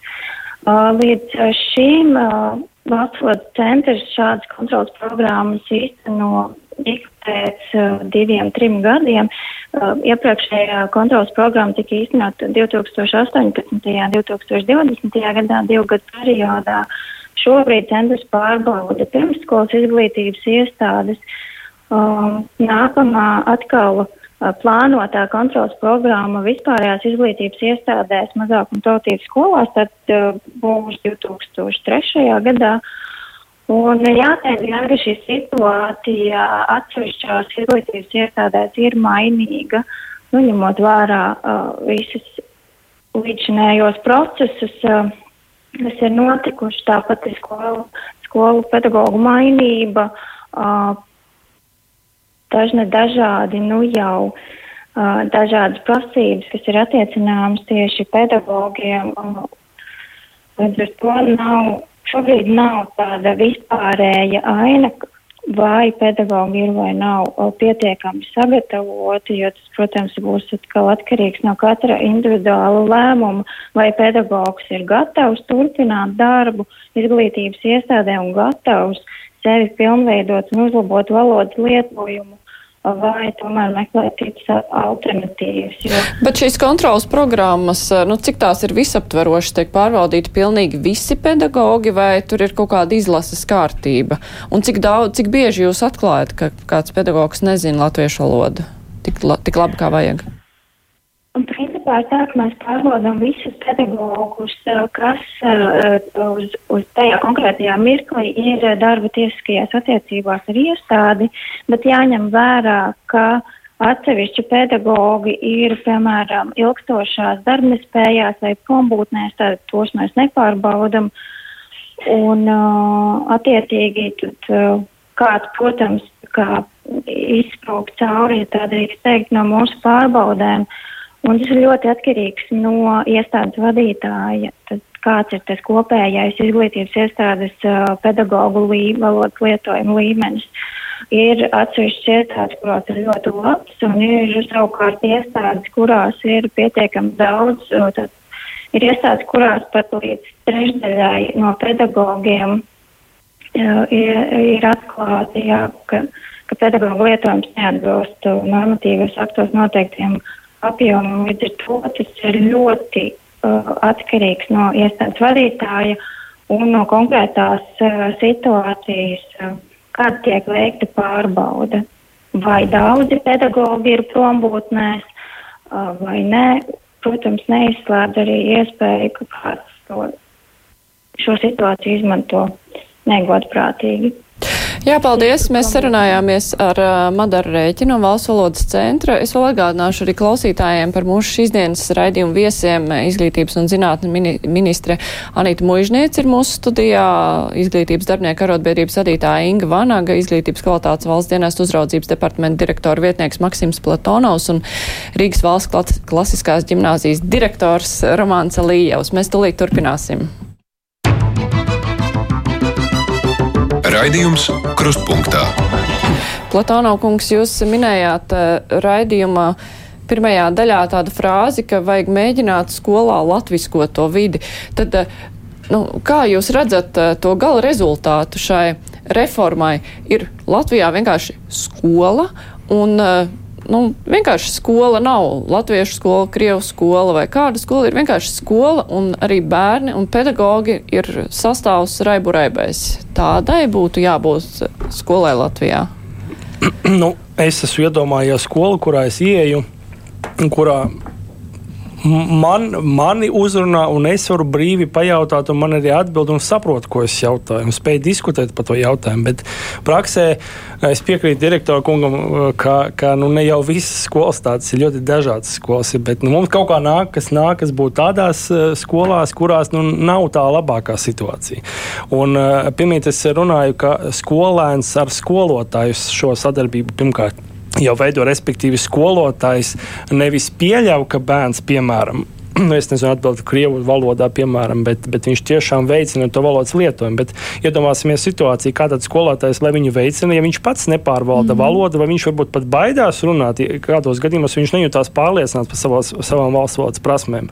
Uh, līdz šīm uh, Valsts valodas centrs šādas kontrolas programmas īsteno ik pēc uh, diviem, trim gadiem. Uh, iepriekšējā kontrolas programma tika īstenota 2018. un 2020. gadā, divu gadu periodā. Šobrīd centrs pārbauda pirmsskolas izglītības iestādes. Um, nākamā atkal uh, plānotā kontrolas programma vispārējās izglītības iestādēs mazākuma tautības skolās, tad uh, būs 2003. gadā. Un jāteic, ka šī situācija atsevišķās izglītības iestādēs ir mainīga, nu, ņemot vērā uh, visas līdzinējos procesus, uh, kas ir notikuši, tāpat ir skolu, skolu pedagoģu mainība, dažne dažādi, nu jau dažādas prasības, kas ir attiecināmas tieši pedagogiem. Līdz ar to nav, šobrīd nav tāda vispārēja aina, vai pedagogi ir vai nav pietiekami sagatavoti, jo tas, protams, būs atkal atkarīgs no katra individuāla lēmuma, vai pedagogs ir gatavs turpināt darbu izglītības iestādē un gatavs sevi pilnveidot un uzlabot valodas lietojumu vai tomēr meklēt citas alternatīvas. Jo... Bet šīs kontrolas programmas, nu, cik tās ir visaptverošas, tiek pārvaldīti pilnīgi visi pedagogi, vai tur ir kaut kāda izlases kārtība? Un cik daudz, cik bieži jūs atklājat, ka kāds pedagogs nezina latviešu valodu tik, la, tik labi, kā vajag? Un, ka mēs pārbaudām visus pedagogus, eh, kas uh, uz, uz tajā konkrētajā mirklī ir darba tiesiskajās attiecībās ar iestādi, bet jāņem vērā, ka atsevišķi pedagogi ir, piemēram, ilgstošās darbnespējās vai prombūtnēs, tad tos mēs nepārbaudam. Un attiecīgi tad kāds, protams, kā izsprūgt cauri, ja tā drīkst teikt, no mūsu pārbaudēm. Uh, Un tas ir ļoti atkarīgs no iestādes vadītāja. Tad kāds ir tas kopējais izglītības iestādes uh, pedagoģu lī, valodas lietojuma līmenis. Ir atsevišķas iestādes, kurās ir ļoti labs, un ir savukārt iestādes, kurās ir pietiekami daudz. Tad ir iestādes, kurās pat līdz trešdaļai no pedagogiem uh, ir, ir atklāti, jā, ka, ka pedagoģa lietojums neatbilst normatīvas aktos noteiktiem apjomam. Līdz ar to tas ir ļoti uh, atkarīgs no iestādes vadītāja un no konkrētās uh, situācijas, uh, kad tiek veikta pārbauda. Vai daudzi pedagoģi ir prombūtnēs uh, vai nē, protams, neizslēdz arī iespēju, ka kāds to, šo situāciju izmanto negodprātīgi. Jā, paldies. Mēs sarunājāmies ar uh, Madaru Rēķinu no Valsts valodas centra. Es vēl atgādināšu arī klausītājiem par mūsu šīs dienas raidījumu viesiem. Izglītības un zinātne mini ministre Anita Muižniec ir mūsu studijā, izglītības darbnieka arotbiedrības vadītāja Inga Vanaga, izglītības kvalitātes valsts dienestu uzraudzības departamenta direktora vietnieks Maksims Platonovs un Rīgas valsts klasiskās ģimnāzijas direktors Romāns Alījevs. Mēs tulīt turpināsim. Raidījums Krustpunktā. Platānau kungs, jūs minējāt uh, raidījumā pirmajā daļā tādu frāzi, ka vajag mēģināt skolā latvisko to vidi. Tad, uh, nu, kā jūs redzat uh, to gala rezultātu šai reformai? Ir Latvijā vienkārši skola un uh, nu, vienkārši skola nav latviešu skola, krievu skola vai kāda skola. Ir vienkārši skola un arī bērni un pedagogi ir sastāvs raiburēbēs. Tādai būtu jābūt skolai Latvijā. [clears throat] nu, es esmu iedomājies skolu, kurā es ieeju, kurā man, mani uzrunā, un es varu brīvi pajautāt, un man arī atbild un saprot, ko es jautāju, un spēju diskutēt par to jautājumu. Bet praksē es piekrītu direktoram kungam, ka, ka nu, ne jau visas skolas tādas ir ļoti dažādas skolas, bet nu, mums kaut kā nākas, nākas būt tādās eh, skolās, kurās nu, nav tā labākā situācija. Un eh, pirmīt es runāju, ka skolēns ar skolotāju šo sadarbību pirmkārt jau veido, respektīvi, skolotājs nevis pieļauj, ka bērns, piemēram, [clears throat] es nezinu, atbildēt krievu valodā, piemēram, bet, bet viņš tiešām veicina to valodas lietojumu. Bet iedomāsimies situāciju, kā tāds skolotājs, lai viņu veicina, ja viņš pats nepārvalda mm. valodu, vai viņš varbūt pat baidās runāt, kādos gadījumos viņš nejūtās pārliecināts par savās, savām valsts valodas prasmēm.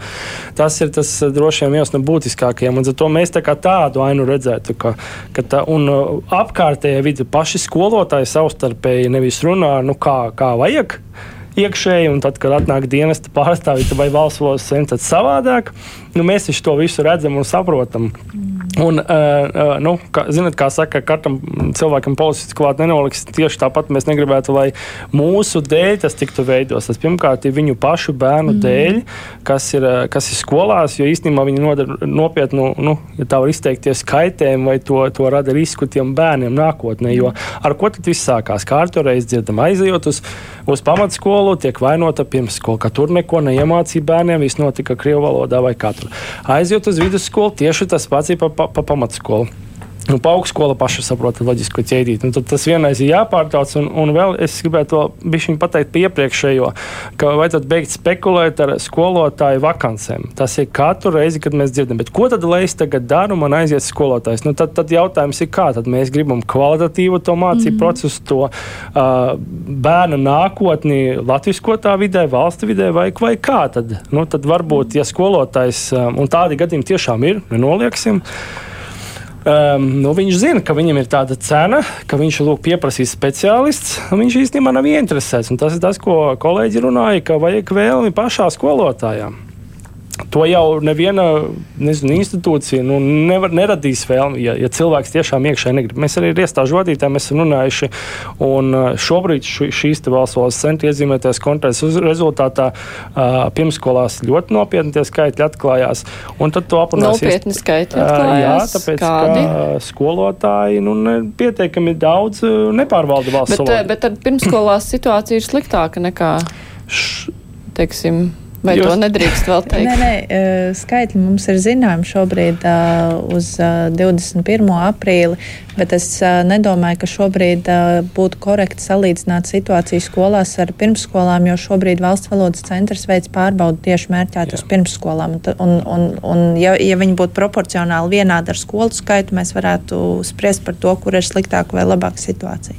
Tas ir tas eh, droši vien viens no būtiskākajiem, un to mēs tā tādu ainu redzētu, ka, ka tā, un uh, apkārtējie vidi paši skolotāji savstarpēji nevis runā, nu kā, kā vajag iekšēji, un tad, kad atnāk dienesta pārstāvji vai valsts valodas centrs, tad savādāk. Nu, mēs to visu redzam un saprotam. Un, uh, nu, kā, zinat, kā saka, katram cilvēkam policists klāt nenoliks. Tieši tāpat mēs negribētu, lai mūsu dēļ tas tiktu veidots. Tas pirmkārt ir viņu pašu bērnu mm. dēļ, kas ir, kas ir skolās, jo īstenībā viņi nodara nopietnu, nu, ja tā var izteikties, kaitējumu vai to, to rada risku tiem bērniem nākotnē. Jo ar ko tad viss sākās? Kā ar to reizi dzirdam, aizejot uz, uz pamatskolu, tiek vainota pirmsskola, ka tur neko neiemācīja bērniem, viss notika krievu valodā vai katru. Aizejot uz vidusskolu, tieši tas pats ir pa, pa, pa pamatskolu. Nu, pa augstskola paša saprota loģisko ķēdīti. Nu, tas vienais ir jāpārtrauc, un, un vēl es gribētu vēl pateikt par iepriekšējo, ka vajadzētu beigt spekulēt ar skolotāju vakancēm. Tas ir katru reizi, kad mēs dzirdam, bet ko tad lai es tagad daru, man aiziet skolotājs? Nu, tad, tad jautājums ir, kā tad mēs gribam kvalitatīvu to mācību mm. procesu, to uh, bērna nākotni latviskotā vidē, valsts vidē, vai, vai kā tad? Nu, tad varbūt, ja skolotājs, um, un tādi gadījumi tiešām ir, nenolieksim. Um, nu, viņš zina, ka viņam ir tāda cena, ka viņš lūk, pieprasīs speciālists. Viņš īstenībā nav ieinteresēts. Tas ir tas, ko kolēģi runāja, ka vajag vēlmi pašā skolotājā. To jau neviena nezinu, institūcija nu, nevar, neradīs vēlmi, ja, ja cilvēks tiešām iekšēji negrib. Mēs arī ar iestāžu vadītājiem esam runājuši, un šobrīd š, šīs valsts valsts centra iezīmētais konkrēts rezultātā uh, pirmskolās ļoti nopietni tie skaitļi atklājās. Un tad to aprunāsies. Nopietni skaitļi atklājās. Uh, jā, tāpēc, Kādi? ka skolotāji nu, ne, pietiekami daudz nepārvalda valsts bet, valodu. Bet tad pirmskolās situācija ir sliktāka nekā, Š... teiksim, Vai Jūs... to nedrīkst vēl teikt? Nē, nē, skaitļi mums ir zināmi šobrīd uz 21. aprīli, bet es nedomāju, ka šobrīd būtu korekti salīdzināt situāciju skolās ar pirmsskolām, jo šobrīd valsts valodas centrs veids pārbaudu tieši mērķēt uz pirmsskolām. Un, un, un ja, ja viņi būtu proporcionāli vienādi ar skolu skaitu, mēs varētu spriest par to, kur ir sliktāka vai labāka situācija.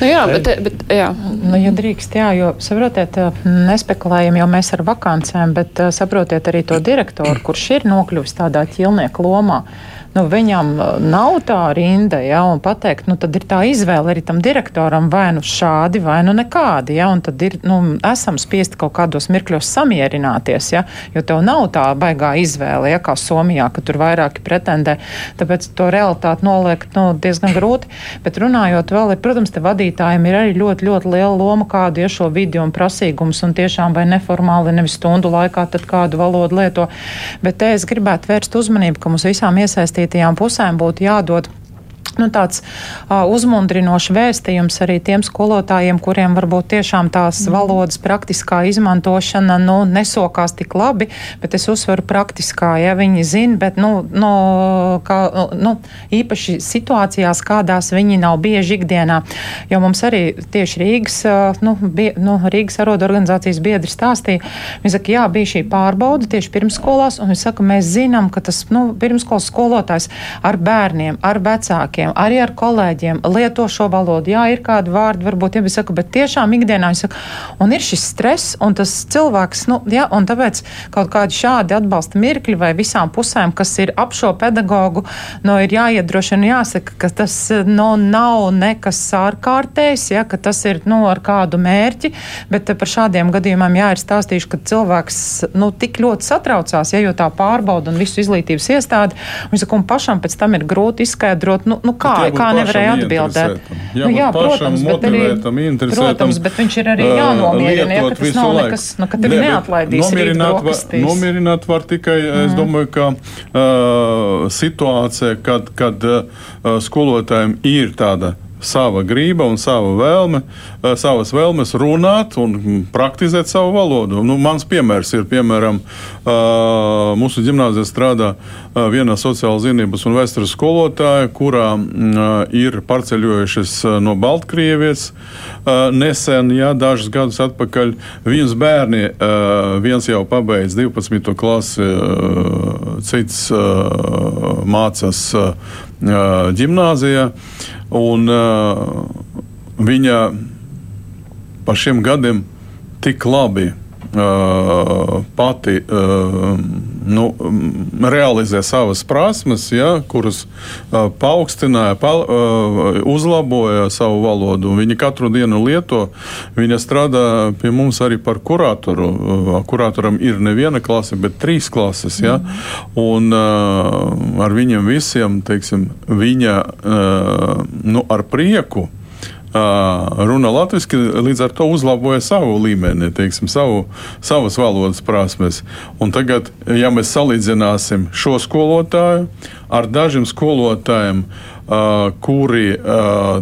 Nu jā, bet, bet jā. Nu, ja drīkst, jā, jo saprotiet, nespekulējam jau mēs ar vakancēm, bet saprotiet arī to [clears throat] direktoru, kurš ir nokļuvis tādā ķilnieka lomā. Nu, viņam nav tā rinda, ja, un pateikt, nu, tad ir tā izvēle arī tam direktoram vai nu šādi, vai nu nekādi, ja, un tad ir, nu, esam spiesti kaut kādos mirkļos samierināties, ja, jo tev nav tā baigā izvēle, ja, kā Somijā, ka tur vairāki pretendē, tāpēc to realitāti noliekt, nu, diezgan grūti, bet runājot vēl, ir, protams, te vadītājiem ir arī ļoti, ļoti liela loma, kādu ir šo video un prasīgums, un tiešām vai neformāli, nevis stundu laikā, tad kādu valodu lieto, bet te es gribētu vērst uzmanību, ka mums visām iesaistītajām pusēm būtu jādod nu, tāds uh, uzmundrinošs vēstījums arī tiem skolotājiem, kuriem varbūt tiešām tās mm. valodas praktiskā izmantošana nu, nesokās tik labi, bet es uzsveru praktiskā, ja viņi zina, bet nu, nu, kā, nu, īpaši situācijās, kādās viņi nav bieži ikdienā. Jo mums arī tieši Rīgas, nu, bie, nu, Rīgas arodu organizācijas biedri stāstīja, viņi saka, jā, bija šī pārbauda tieši pirmsskolās, un viņi saka, mēs zinām, ka tas nu, pirmsskolas skolotājs ar bērniem, ar vecākiem, cilvēkiem, arī ar kolēģiem lieto šo valodu. Jā, ir kādi vārdi, varbūt, ja viņi saka, bet tiešām ikdienā viņi saka, un ir šis stress, un tas cilvēks, nu, jā, un tāpēc kaut kādi šādi atbalsta mirkļi vai visām pusēm, kas ir ap šo pedagogu, nu, ir jāiedrošina, jāsaka, ka tas, nu, nav nekas ārkārtējs, ja, ka tas ir, nu, ar kādu mērķi, bet par šādiem gadījumiem, jā, ir stāstījuši, ka cilvēks, nu, tik ļoti satraucās, ja, jo tā pārbauda un visu izglītības iestādi, un, saka, un pašam pēc tam ir grūti izskaidrot, nu, nu kā, kā nevarēja atbildēt? Jā, nu, jā protams, bet arī, protams, bet viņš ir arī jānomierina, ja, ka tas nav nekas, nu, ka tevi neatlaidīs nomierināt, var, nomierināt var tikai, mm. es domāju, ka uh, situācija, kad, kad uh, skolotājiem ir tāda sava grība un sava vēlme, eh, savas vēlmes runāt un praktizēt savu valodu. Nu, mans piemērs ir, piemēram, eh, mūsu gimnāzijā strādā eh, viena sociāla zinības un vēstures skolotāja, kurā ir pārceļojušies no Baltkrievijas nesen, jā, dažus gadus atpakaļ. Viņas bērni, viens jau pabeidz 12. klasi, cits mācās ģimnāzijā. Un, viņa pa šiem gadiem tik labi pati uh, nu, realizē savas prasmes, ja, kuras uh, paaugstināja, pa, uzlaboja savu valodu. Viņa katru dienu lieto. Viņa strādā pie mums arī par kuratoru. Kuratoram ir neviena klase, bet trīs klases. Ja, un ar viņiem visiem teiksim, viņa nu, ar prieku runā latviešu, līdz ar to uzlaboja savu līmeni, teiksim, savu, savas valodas prasmes. Un tagad, ja mēs salīdzināsim šo skolotāju ar dažiem skolotājiem, kuri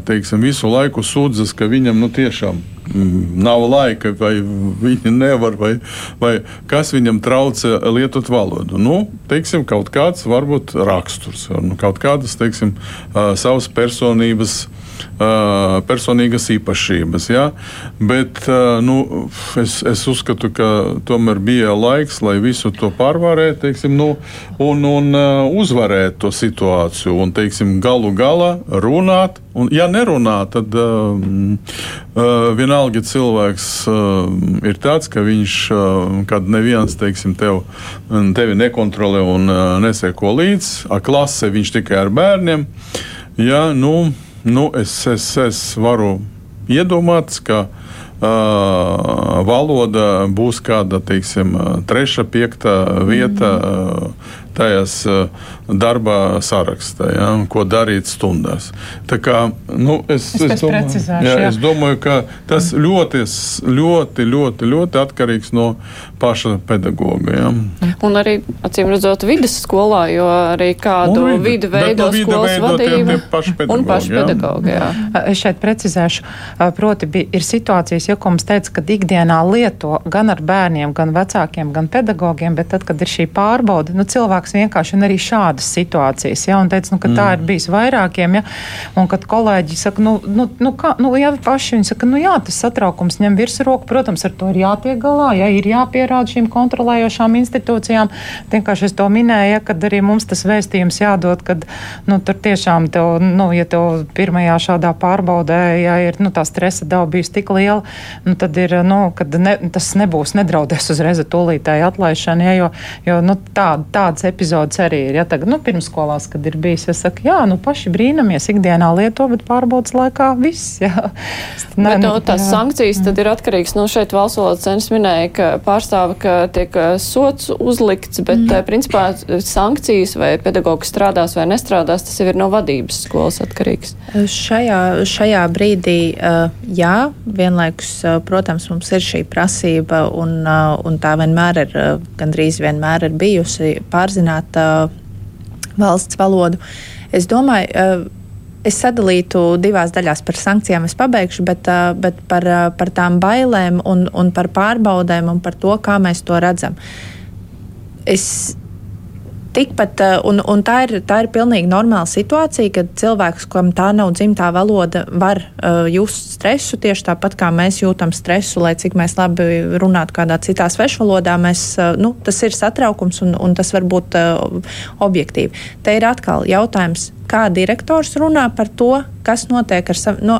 teiksim, visu laiku sūdzas, ka viņam nu, tiešām mm, nav laika, vai viņi nevar, vai, vai kas viņam traucē lietot valodu. Nu, teiksim, kaut kāds varbūt raksturs, nu, kaut kādas teiksim, savas personības personīgas īpašības. Ja? Bet nu, es, es uzskatu, ka tomēr bija laiks, lai visu to pārvarētu teiksim, nu, un, un uzvarētu to situāciju. Un, teiksim, galu galā runāt. Un, ja nerunā, tad uh, uh, vienalga cilvēks uh, ir tāds, ka viņš, uh, kad neviens teiksim, tev, tevi nekontrolē un uh, neseko līdzi, ar klase viņš tikai ar bērniem. Ja, nu, Nu, es, es, es varu iedomāties, ka uh, valoda būs kāda, teiksim, treša, piekta vieta. Mm. Uh, tajās eh, darba sarakstā, ja, ko darīt stundās. Tā kā, nu, es, es, es, domāju, jā, jā. es domāju, ka tas ļoti, ļoti, ļoti, ļoti atkarīgs no paša pedagoga. Ja. Un arī, acīm redzot, vidas skolā, jo arī kādu vidi, vidu veido no skolas vadība un paši pedagogi. Jā. Jā. Es šeit precizēšu, proti bija, ir situācijas, ja, ko mums teica, ka ikdienā lieto gan ar bērniem, gan vecākiem, gan pedagogiem, bet tad, kad ir šī pārbauda, nu, cilvēki cilvēks vienkārši un arī šādas situācijas. Ja, un teica, nu, ka mm. tā ir mm. bijis vairākiem, ja, un kad kolēģi saka, nu, nu, nu, kā, nu ja paši viņi saka, nu jā, tas satraukums ņem virsroku, protams, ar to ir jātiek galā, ja ir jāpierāda šīm kontrolējošām institūcijām. Vienkārši es to minēju, ja, kad arī mums tas vēstījums jādod, kad nu, tur tiešām, tev, nu, ja tev pirmajā šādā pārbaudē, ja ir nu, tā stresa daba bijusi tik liela, nu, tad ir, nu, kad ne, tas nebūs nedraudēs uzreiz tūlītēji atlaišana, ja, jo, jo nu, tā, tādas epizodes arī ir. Ja tagad, nu, pirmskolās, kad ir bijis, ja saka, jā, nu, paši brīnamies, ikdienā lieto, bet pārbaudas laikā viss. Jā. Ne, [laughs] bet, nu, tās jā. sankcijas tad ir atkarīgs, nu, šeit valsts valodas centrs minēja, ka pārstāva, ka tiek sots uzlikts, bet, mm. principā, sankcijas vai pedagogs strādās vai nestrādās, tas jau ir no vadības skolas atkarīgs. Šajā, šajā brīdī, jā, vienlaikus, protams, mums ir šī prasība, un, un tā vienmēr ir, gandrīz vienmēr ir bijusi pārzināt valsts valodu. Es domāju, Es sadalītu divās daļās par sankcijām. Es pabeigšu, bet, bet par, par tām bailēm un, un par pārbaudēm un par to, kā mēs to redzam. Es tikpat, eh, un, un tā, ir, tā ir pilnīgi normāla situācija, kad cilvēks, kam tā nav dzimtā valoda, var uh, just stresu tieši tāpat kā mēs jūtam stresu, lai cik mēs labi runātu kādā citā svešvalodā. Mēs, uh, nu, tas ir satraukums un, un tas var būt uh, objektīvi. Te ir atkal jautājums, kā direktors runā par to, kas notiek ar sav, no,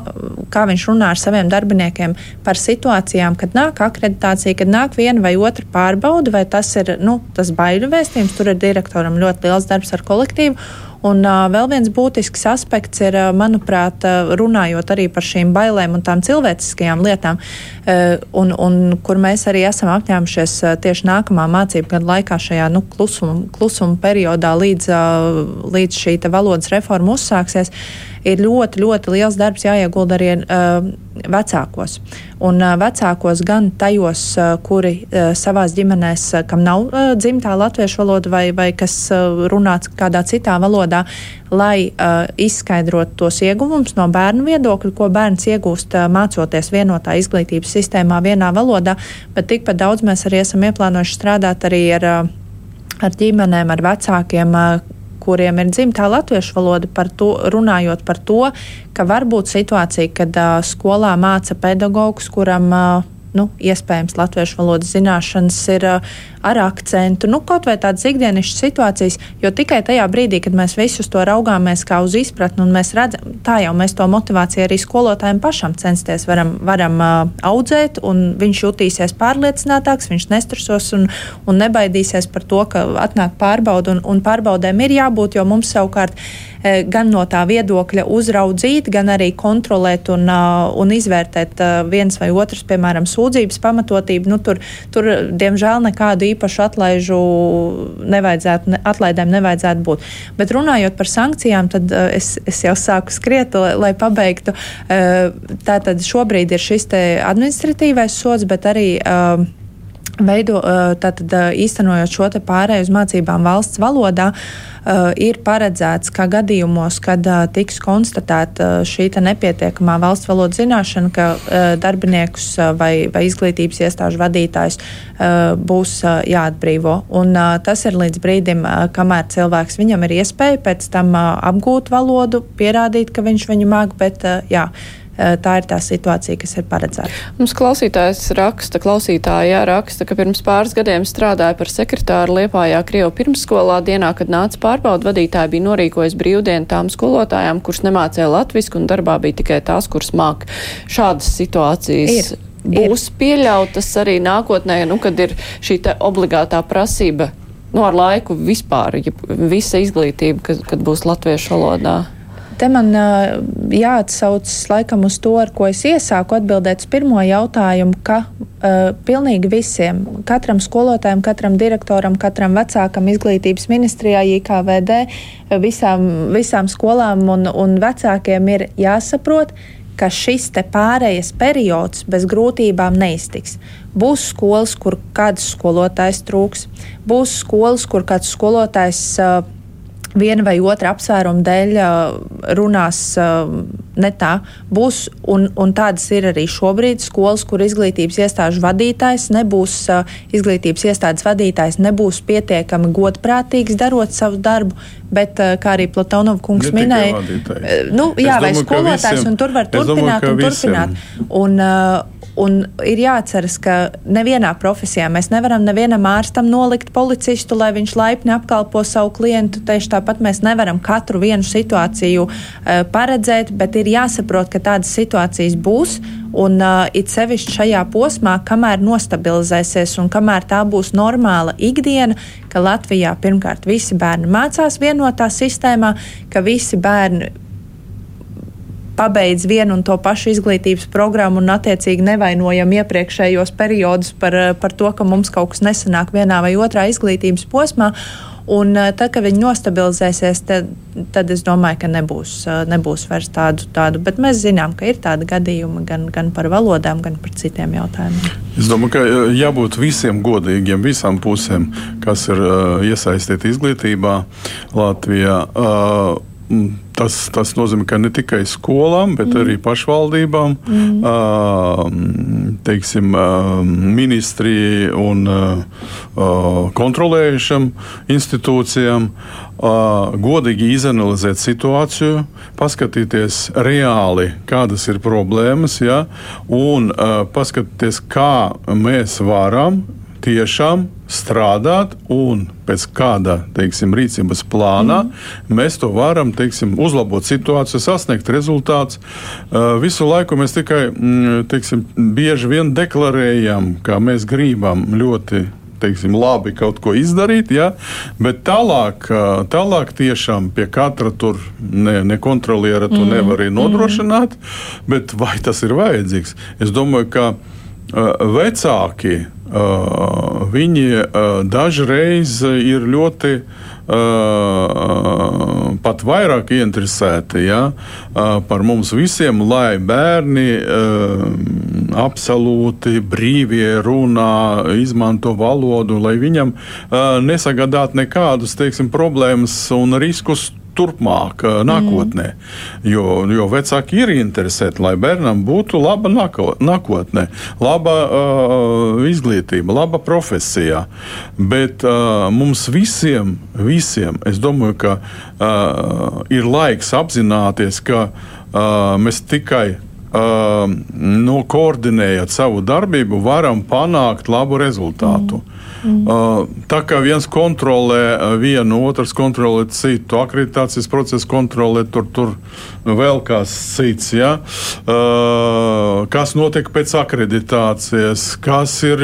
kā viņš runā ar saviem darbiniekiem par situācijām, kad nāk akreditācija, kad nāk viena vai otra pārbauda, vai tas ir nu, tas baiļu vēstījums. Tur ir direktoram ļoti liels darbs ar kolektīvu. Un uh, vēl viens būtisks aspekts ir, uh, manuprāt, uh, runājot arī par šīm bailēm un tām cilvēciskajām lietām, uh, un, un kur mēs arī esam apņēmušies uh, tieši nākamā mācību gada laikā šajā nu, klusuma, klusuma periodā līdz, uh, līdz šī valodas reforma uzsāksies ir ļoti, ļoti liels darbs jāiegulda arī uh, vecākos. Un uh, vecākos gan tajos, uh, kuri uh, savās ģimenēs, uh, kam nav uh, dzimtā latviešu valoda vai, vai kas uh, runāts kādā citā valodā, lai uh, izskaidrotu tos ieguvumus no bērnu viedokļa, ko bērns iegūst uh, mācoties vienotā izglītības sistēmā vienā valodā, bet tikpat daudz mēs arī esam ieplānojuši strādāt arī ar, uh, ar ģimenēm, ar vecākiem, uh, kuriem ir dzimtā latviešu valoda, par to, runājot par to, ka var būt situācija, kad uh, skolā māca pedagogs, kuram uh, nu, iespējams latviešu valodas zināšanas ir uh, ar akcentu, nu, kaut vai tādas ikdienišķas situācijas, jo tikai tajā brīdī, kad mēs visus to raugāmies kā uz izpratni un mēs redzam, tā jau mēs to motivāciju arī skolotājiem pašam censties varam, varam uh, audzēt, un viņš jutīsies pārliecinātāks, viņš nestresos un, un nebaidīsies par to, ka atnāk pārbauda, un, un pārbaudēm ir jābūt, jo mums savukārt gan no tā viedokļa uzraudzīt, gan arī kontrolēt un, un izvērtēt viens vai otrs, piemēram, sūdzības pamatotību. Nu, tur, tur, diemžēl, nekādu īpašu atlaižu nevajadzētu, ne, atlaidēm nevajadzētu būt. Bet runājot par sankcijām, tad es, es jau sāku skriet, lai, lai pabeigtu. Tātad šobrīd ir šis administratīvais sods, bet arī veido, tātad, īstenojot šo pārēju uz mācībām valsts valodā, ir paredzēts, ka gadījumos, kad tiks konstatēta šī nepietiekamā valsts valodas zināšana, ka darbiniekus vai, vai izglītības iestāžu vadītājs būs jāatbrīvo. Un tas ir līdz brīdim, kamēr cilvēks viņam ir iespēja pēc tam apgūt valodu, pierādīt, ka viņš viņu māk, bet jā, tā ir tā situācija, kas ir paredzēta. Mums klausītājs raksta, klausītājā raksta, ka pirms pāris gadiem strādāja par sekretāru Liepājā Krievu pirmsskolā dienā, kad nāca pārbaudu vadītāji bija norīkojis brīvdienu tām skolotājām, kuras nemācīja latvisku un darbā bija tikai tās, kuras māk. Šādas situācijas. Ir. Būs ir. pieļautas arī nākotnē, nu, kad ir šī obligātā prasība nu, ar laiku vispār, ja visa izglītība, kad, kad būs latviešu valodā. Te man jāatsaucas laikam uz to, ar ko es iesāku atbildēt uz pirmo jautājumu, ka uh, pilnīgi visiem, katram skolotājam, katram direktoram, katram vecākam izglītības ministrijā, IKVD, visām, visām skolām un, un vecākiem ir jāsaprot, ka šis pārējais periods bez grūtībām neiztiks. Būs skolas, kur kāds skolotājs trūks, būs skolas, kur kāds skolotājs uh, viena vai otra apsvēruma dēļ runās ne tā. Būs, un, un tādas ir arī šobrīd skolas, kur izglītības iestāžu vadītājs nebūs, izglītības iestādes vadītājs nebūs pietiekami godprātīgs darot savu darbu, bet, kā arī Platonovs kungs ne minēja, nu, jā, domāju, vai skolotājs, visiem, un tur var turpināt domāju, un turpināt. Un, Un ir jāatceras, ka nevienā profesijā mēs nevaram nevienam ārstam nolikt policistu, lai viņš laipni apkalpo savu klientu. Tieši tāpat mēs nevaram katru vienu situāciju uh, paredzēt, bet ir jāsaprot, ka tādas situācijas būs. Un uh, it sevišķi šajā posmā, kamēr nostabilizēsies un kamēr tā būs normāla ikdiena, ka Latvijā pirmkārt visi bērni mācās vienotā sistēmā, ka visi bērni pabeidz vienu un to pašu izglītības programmu un attiecīgi nevainojam iepriekšējos periodus par, eh, par to, ka mums kaut kas nesanāk vienā vai otrā izglītības posmā. Un eh, tad, kad viņi nostabilizēsies, tad, tad es domāju, ka nebūs, eh, nebūs vairs tādu, tādu. Bet mēs zinām, ka ir tādi gadījumi gan, gan par valodām, gan par citiem jautājumiem. Es domāju, ka jābūt visiem godīgiem, visām pusēm, kas ir uh, iesaistīti izglītībā Latvijā. Uh, Tas, tas nozīmē, ka ne tikai skolām, bet mm. arī pašvaldībām, mm. uh, teiksim, uh, ministrija un uh, kontrolējušām institūcijām uh, godīgi izanalizēt situāciju, paskatīties reāli, kādas ir problēmas, ja, un uh, paskatīties, kā mēs varam tiešām strādāt un pēc kāda teiksim, rīcības plāna mm. mēs to varam teiksim, uzlabot situāciju, sasniegt rezultātus. Visu laiku mēs tikai mm, teiksim, bieži vien deklarējam, ka mēs gribam ļoti teiksim, labi kaut ko izdarīt, ja? bet tālāk, tālāk tiešām pie katra tur ne, ne kontroliera tu mm. nevari nodrošināt, mm. bet vai tas ir vajadzīgs? Es domāju, ka vecāki viņi dažreiz ir ļoti pat vairāk ieinteresēti ja, par mums visiem, lai bērni absolūti brīvie runā, izmanto valodu, lai viņam nesagādātu nekādus teiksim, problēmas un riskus turpmāk, nākotnē. Mm. Jo, jo vecāki ir interesēti, lai bērnam būtu laba nākotnē, laba uh, izglītība, laba profesija. Bet uh, mums visiem, visiem, es domāju, ka uh, ir laiks apzināties, ka uh, mēs tikai nu, koordinējot savu darbību, varam panākt labu rezultātu. Mm. Mm. Tā kā viens kontrolē vienu, otrs kontrolē citu, akreditācijas procesu kontrolē tur, tur vēl kāds cits. Ja? Kas notiek pēc akreditācijas, kas ir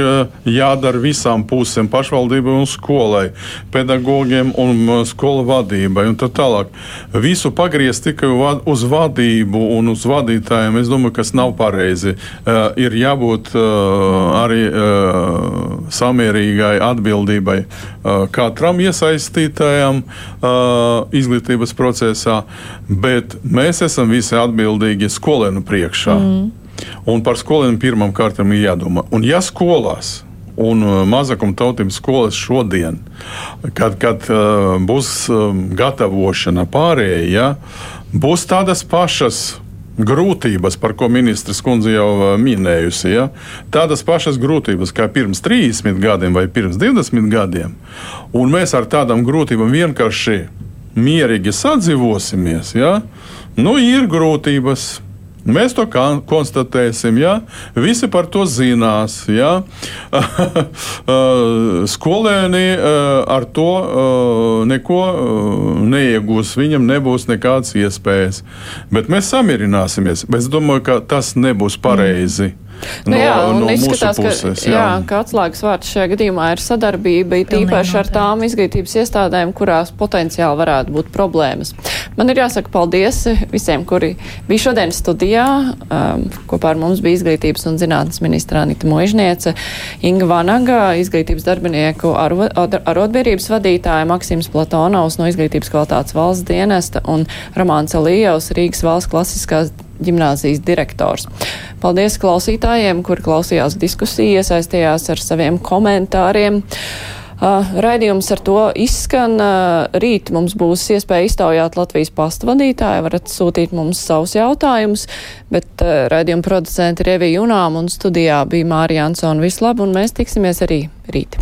jādara visām pusēm, pašvaldībai un skolai, pedagogiem un skolu vadībai un tā tālāk. Visu pagriezt tikai uz vadību un uz vadītājiem, es domāju, kas nav pareizi. Ir jābūt arī samierīgai savstarpējai atbildībai uh, katram iesaistītajam uh, izglītības procesā, bet mēs esam visi atbildīgi skolēnu priekšā. Mm. Un par skolēnu pirmām kārtām ir jādomā. Un ja skolās un uh, mazākuma tautības skolas šodien, kad, kad būs um, gatavošana pārējai, ja, būs tādas pašas grūtības, par ko ministrs kundze jau uh, minējusi, ja? tādas pašas grūtības kā pirms 30 gadiem vai pirms 20 gadiem, un mēs ar tādām grūtībām vienkārši mierīgi sadzīvosimies, ja? nu, ir grūtības. Mēs to konstatēsim, ja visi par to zinās. Ja? [laughs] Skolēni ar to neko neiegūs, viņam nebūs nekādas iespējas. Bet mēs samierināsimies. Es domāju, ka tas nebūs pareizi. Mm. Nu, no, jā, un no izskatās, puses, ka, jā. Jā, ka atslēgas vārds šajā gadījumā ir sadarbība, it īpaši ar tām izglītības iestādēm, kurās potenciāli varētu būt problēmas. Man ir jāsaka paldies visiem, kuri bija šodien studijā. Um, kopā ar mums bija izglītības un zinātnes ministra Anita Moižniece, Inga Vanaga, izglītības darbinieku arotbiedrības vadītāja Maksims Platonovs no izglītības kvalitātes valsts dienesta un Romāns Alijevs, Rīgas valsts klasiskās ģimnāzijas direktors. Paldies klausītājiem, kuri klausījās diskusiju, iesaistījās ar saviem komentāriem. Uh, raidījums ar to izskan. Uh, rīt mums būs iespēja iztaujāt Latvijas pastu vadītāju. Varat sūtīt mums savus jautājumus, bet uh, raidījuma producenti ir Evija Junām un studijā bija Mārija Ansona Vislab, un mēs tiksimies arī rīt.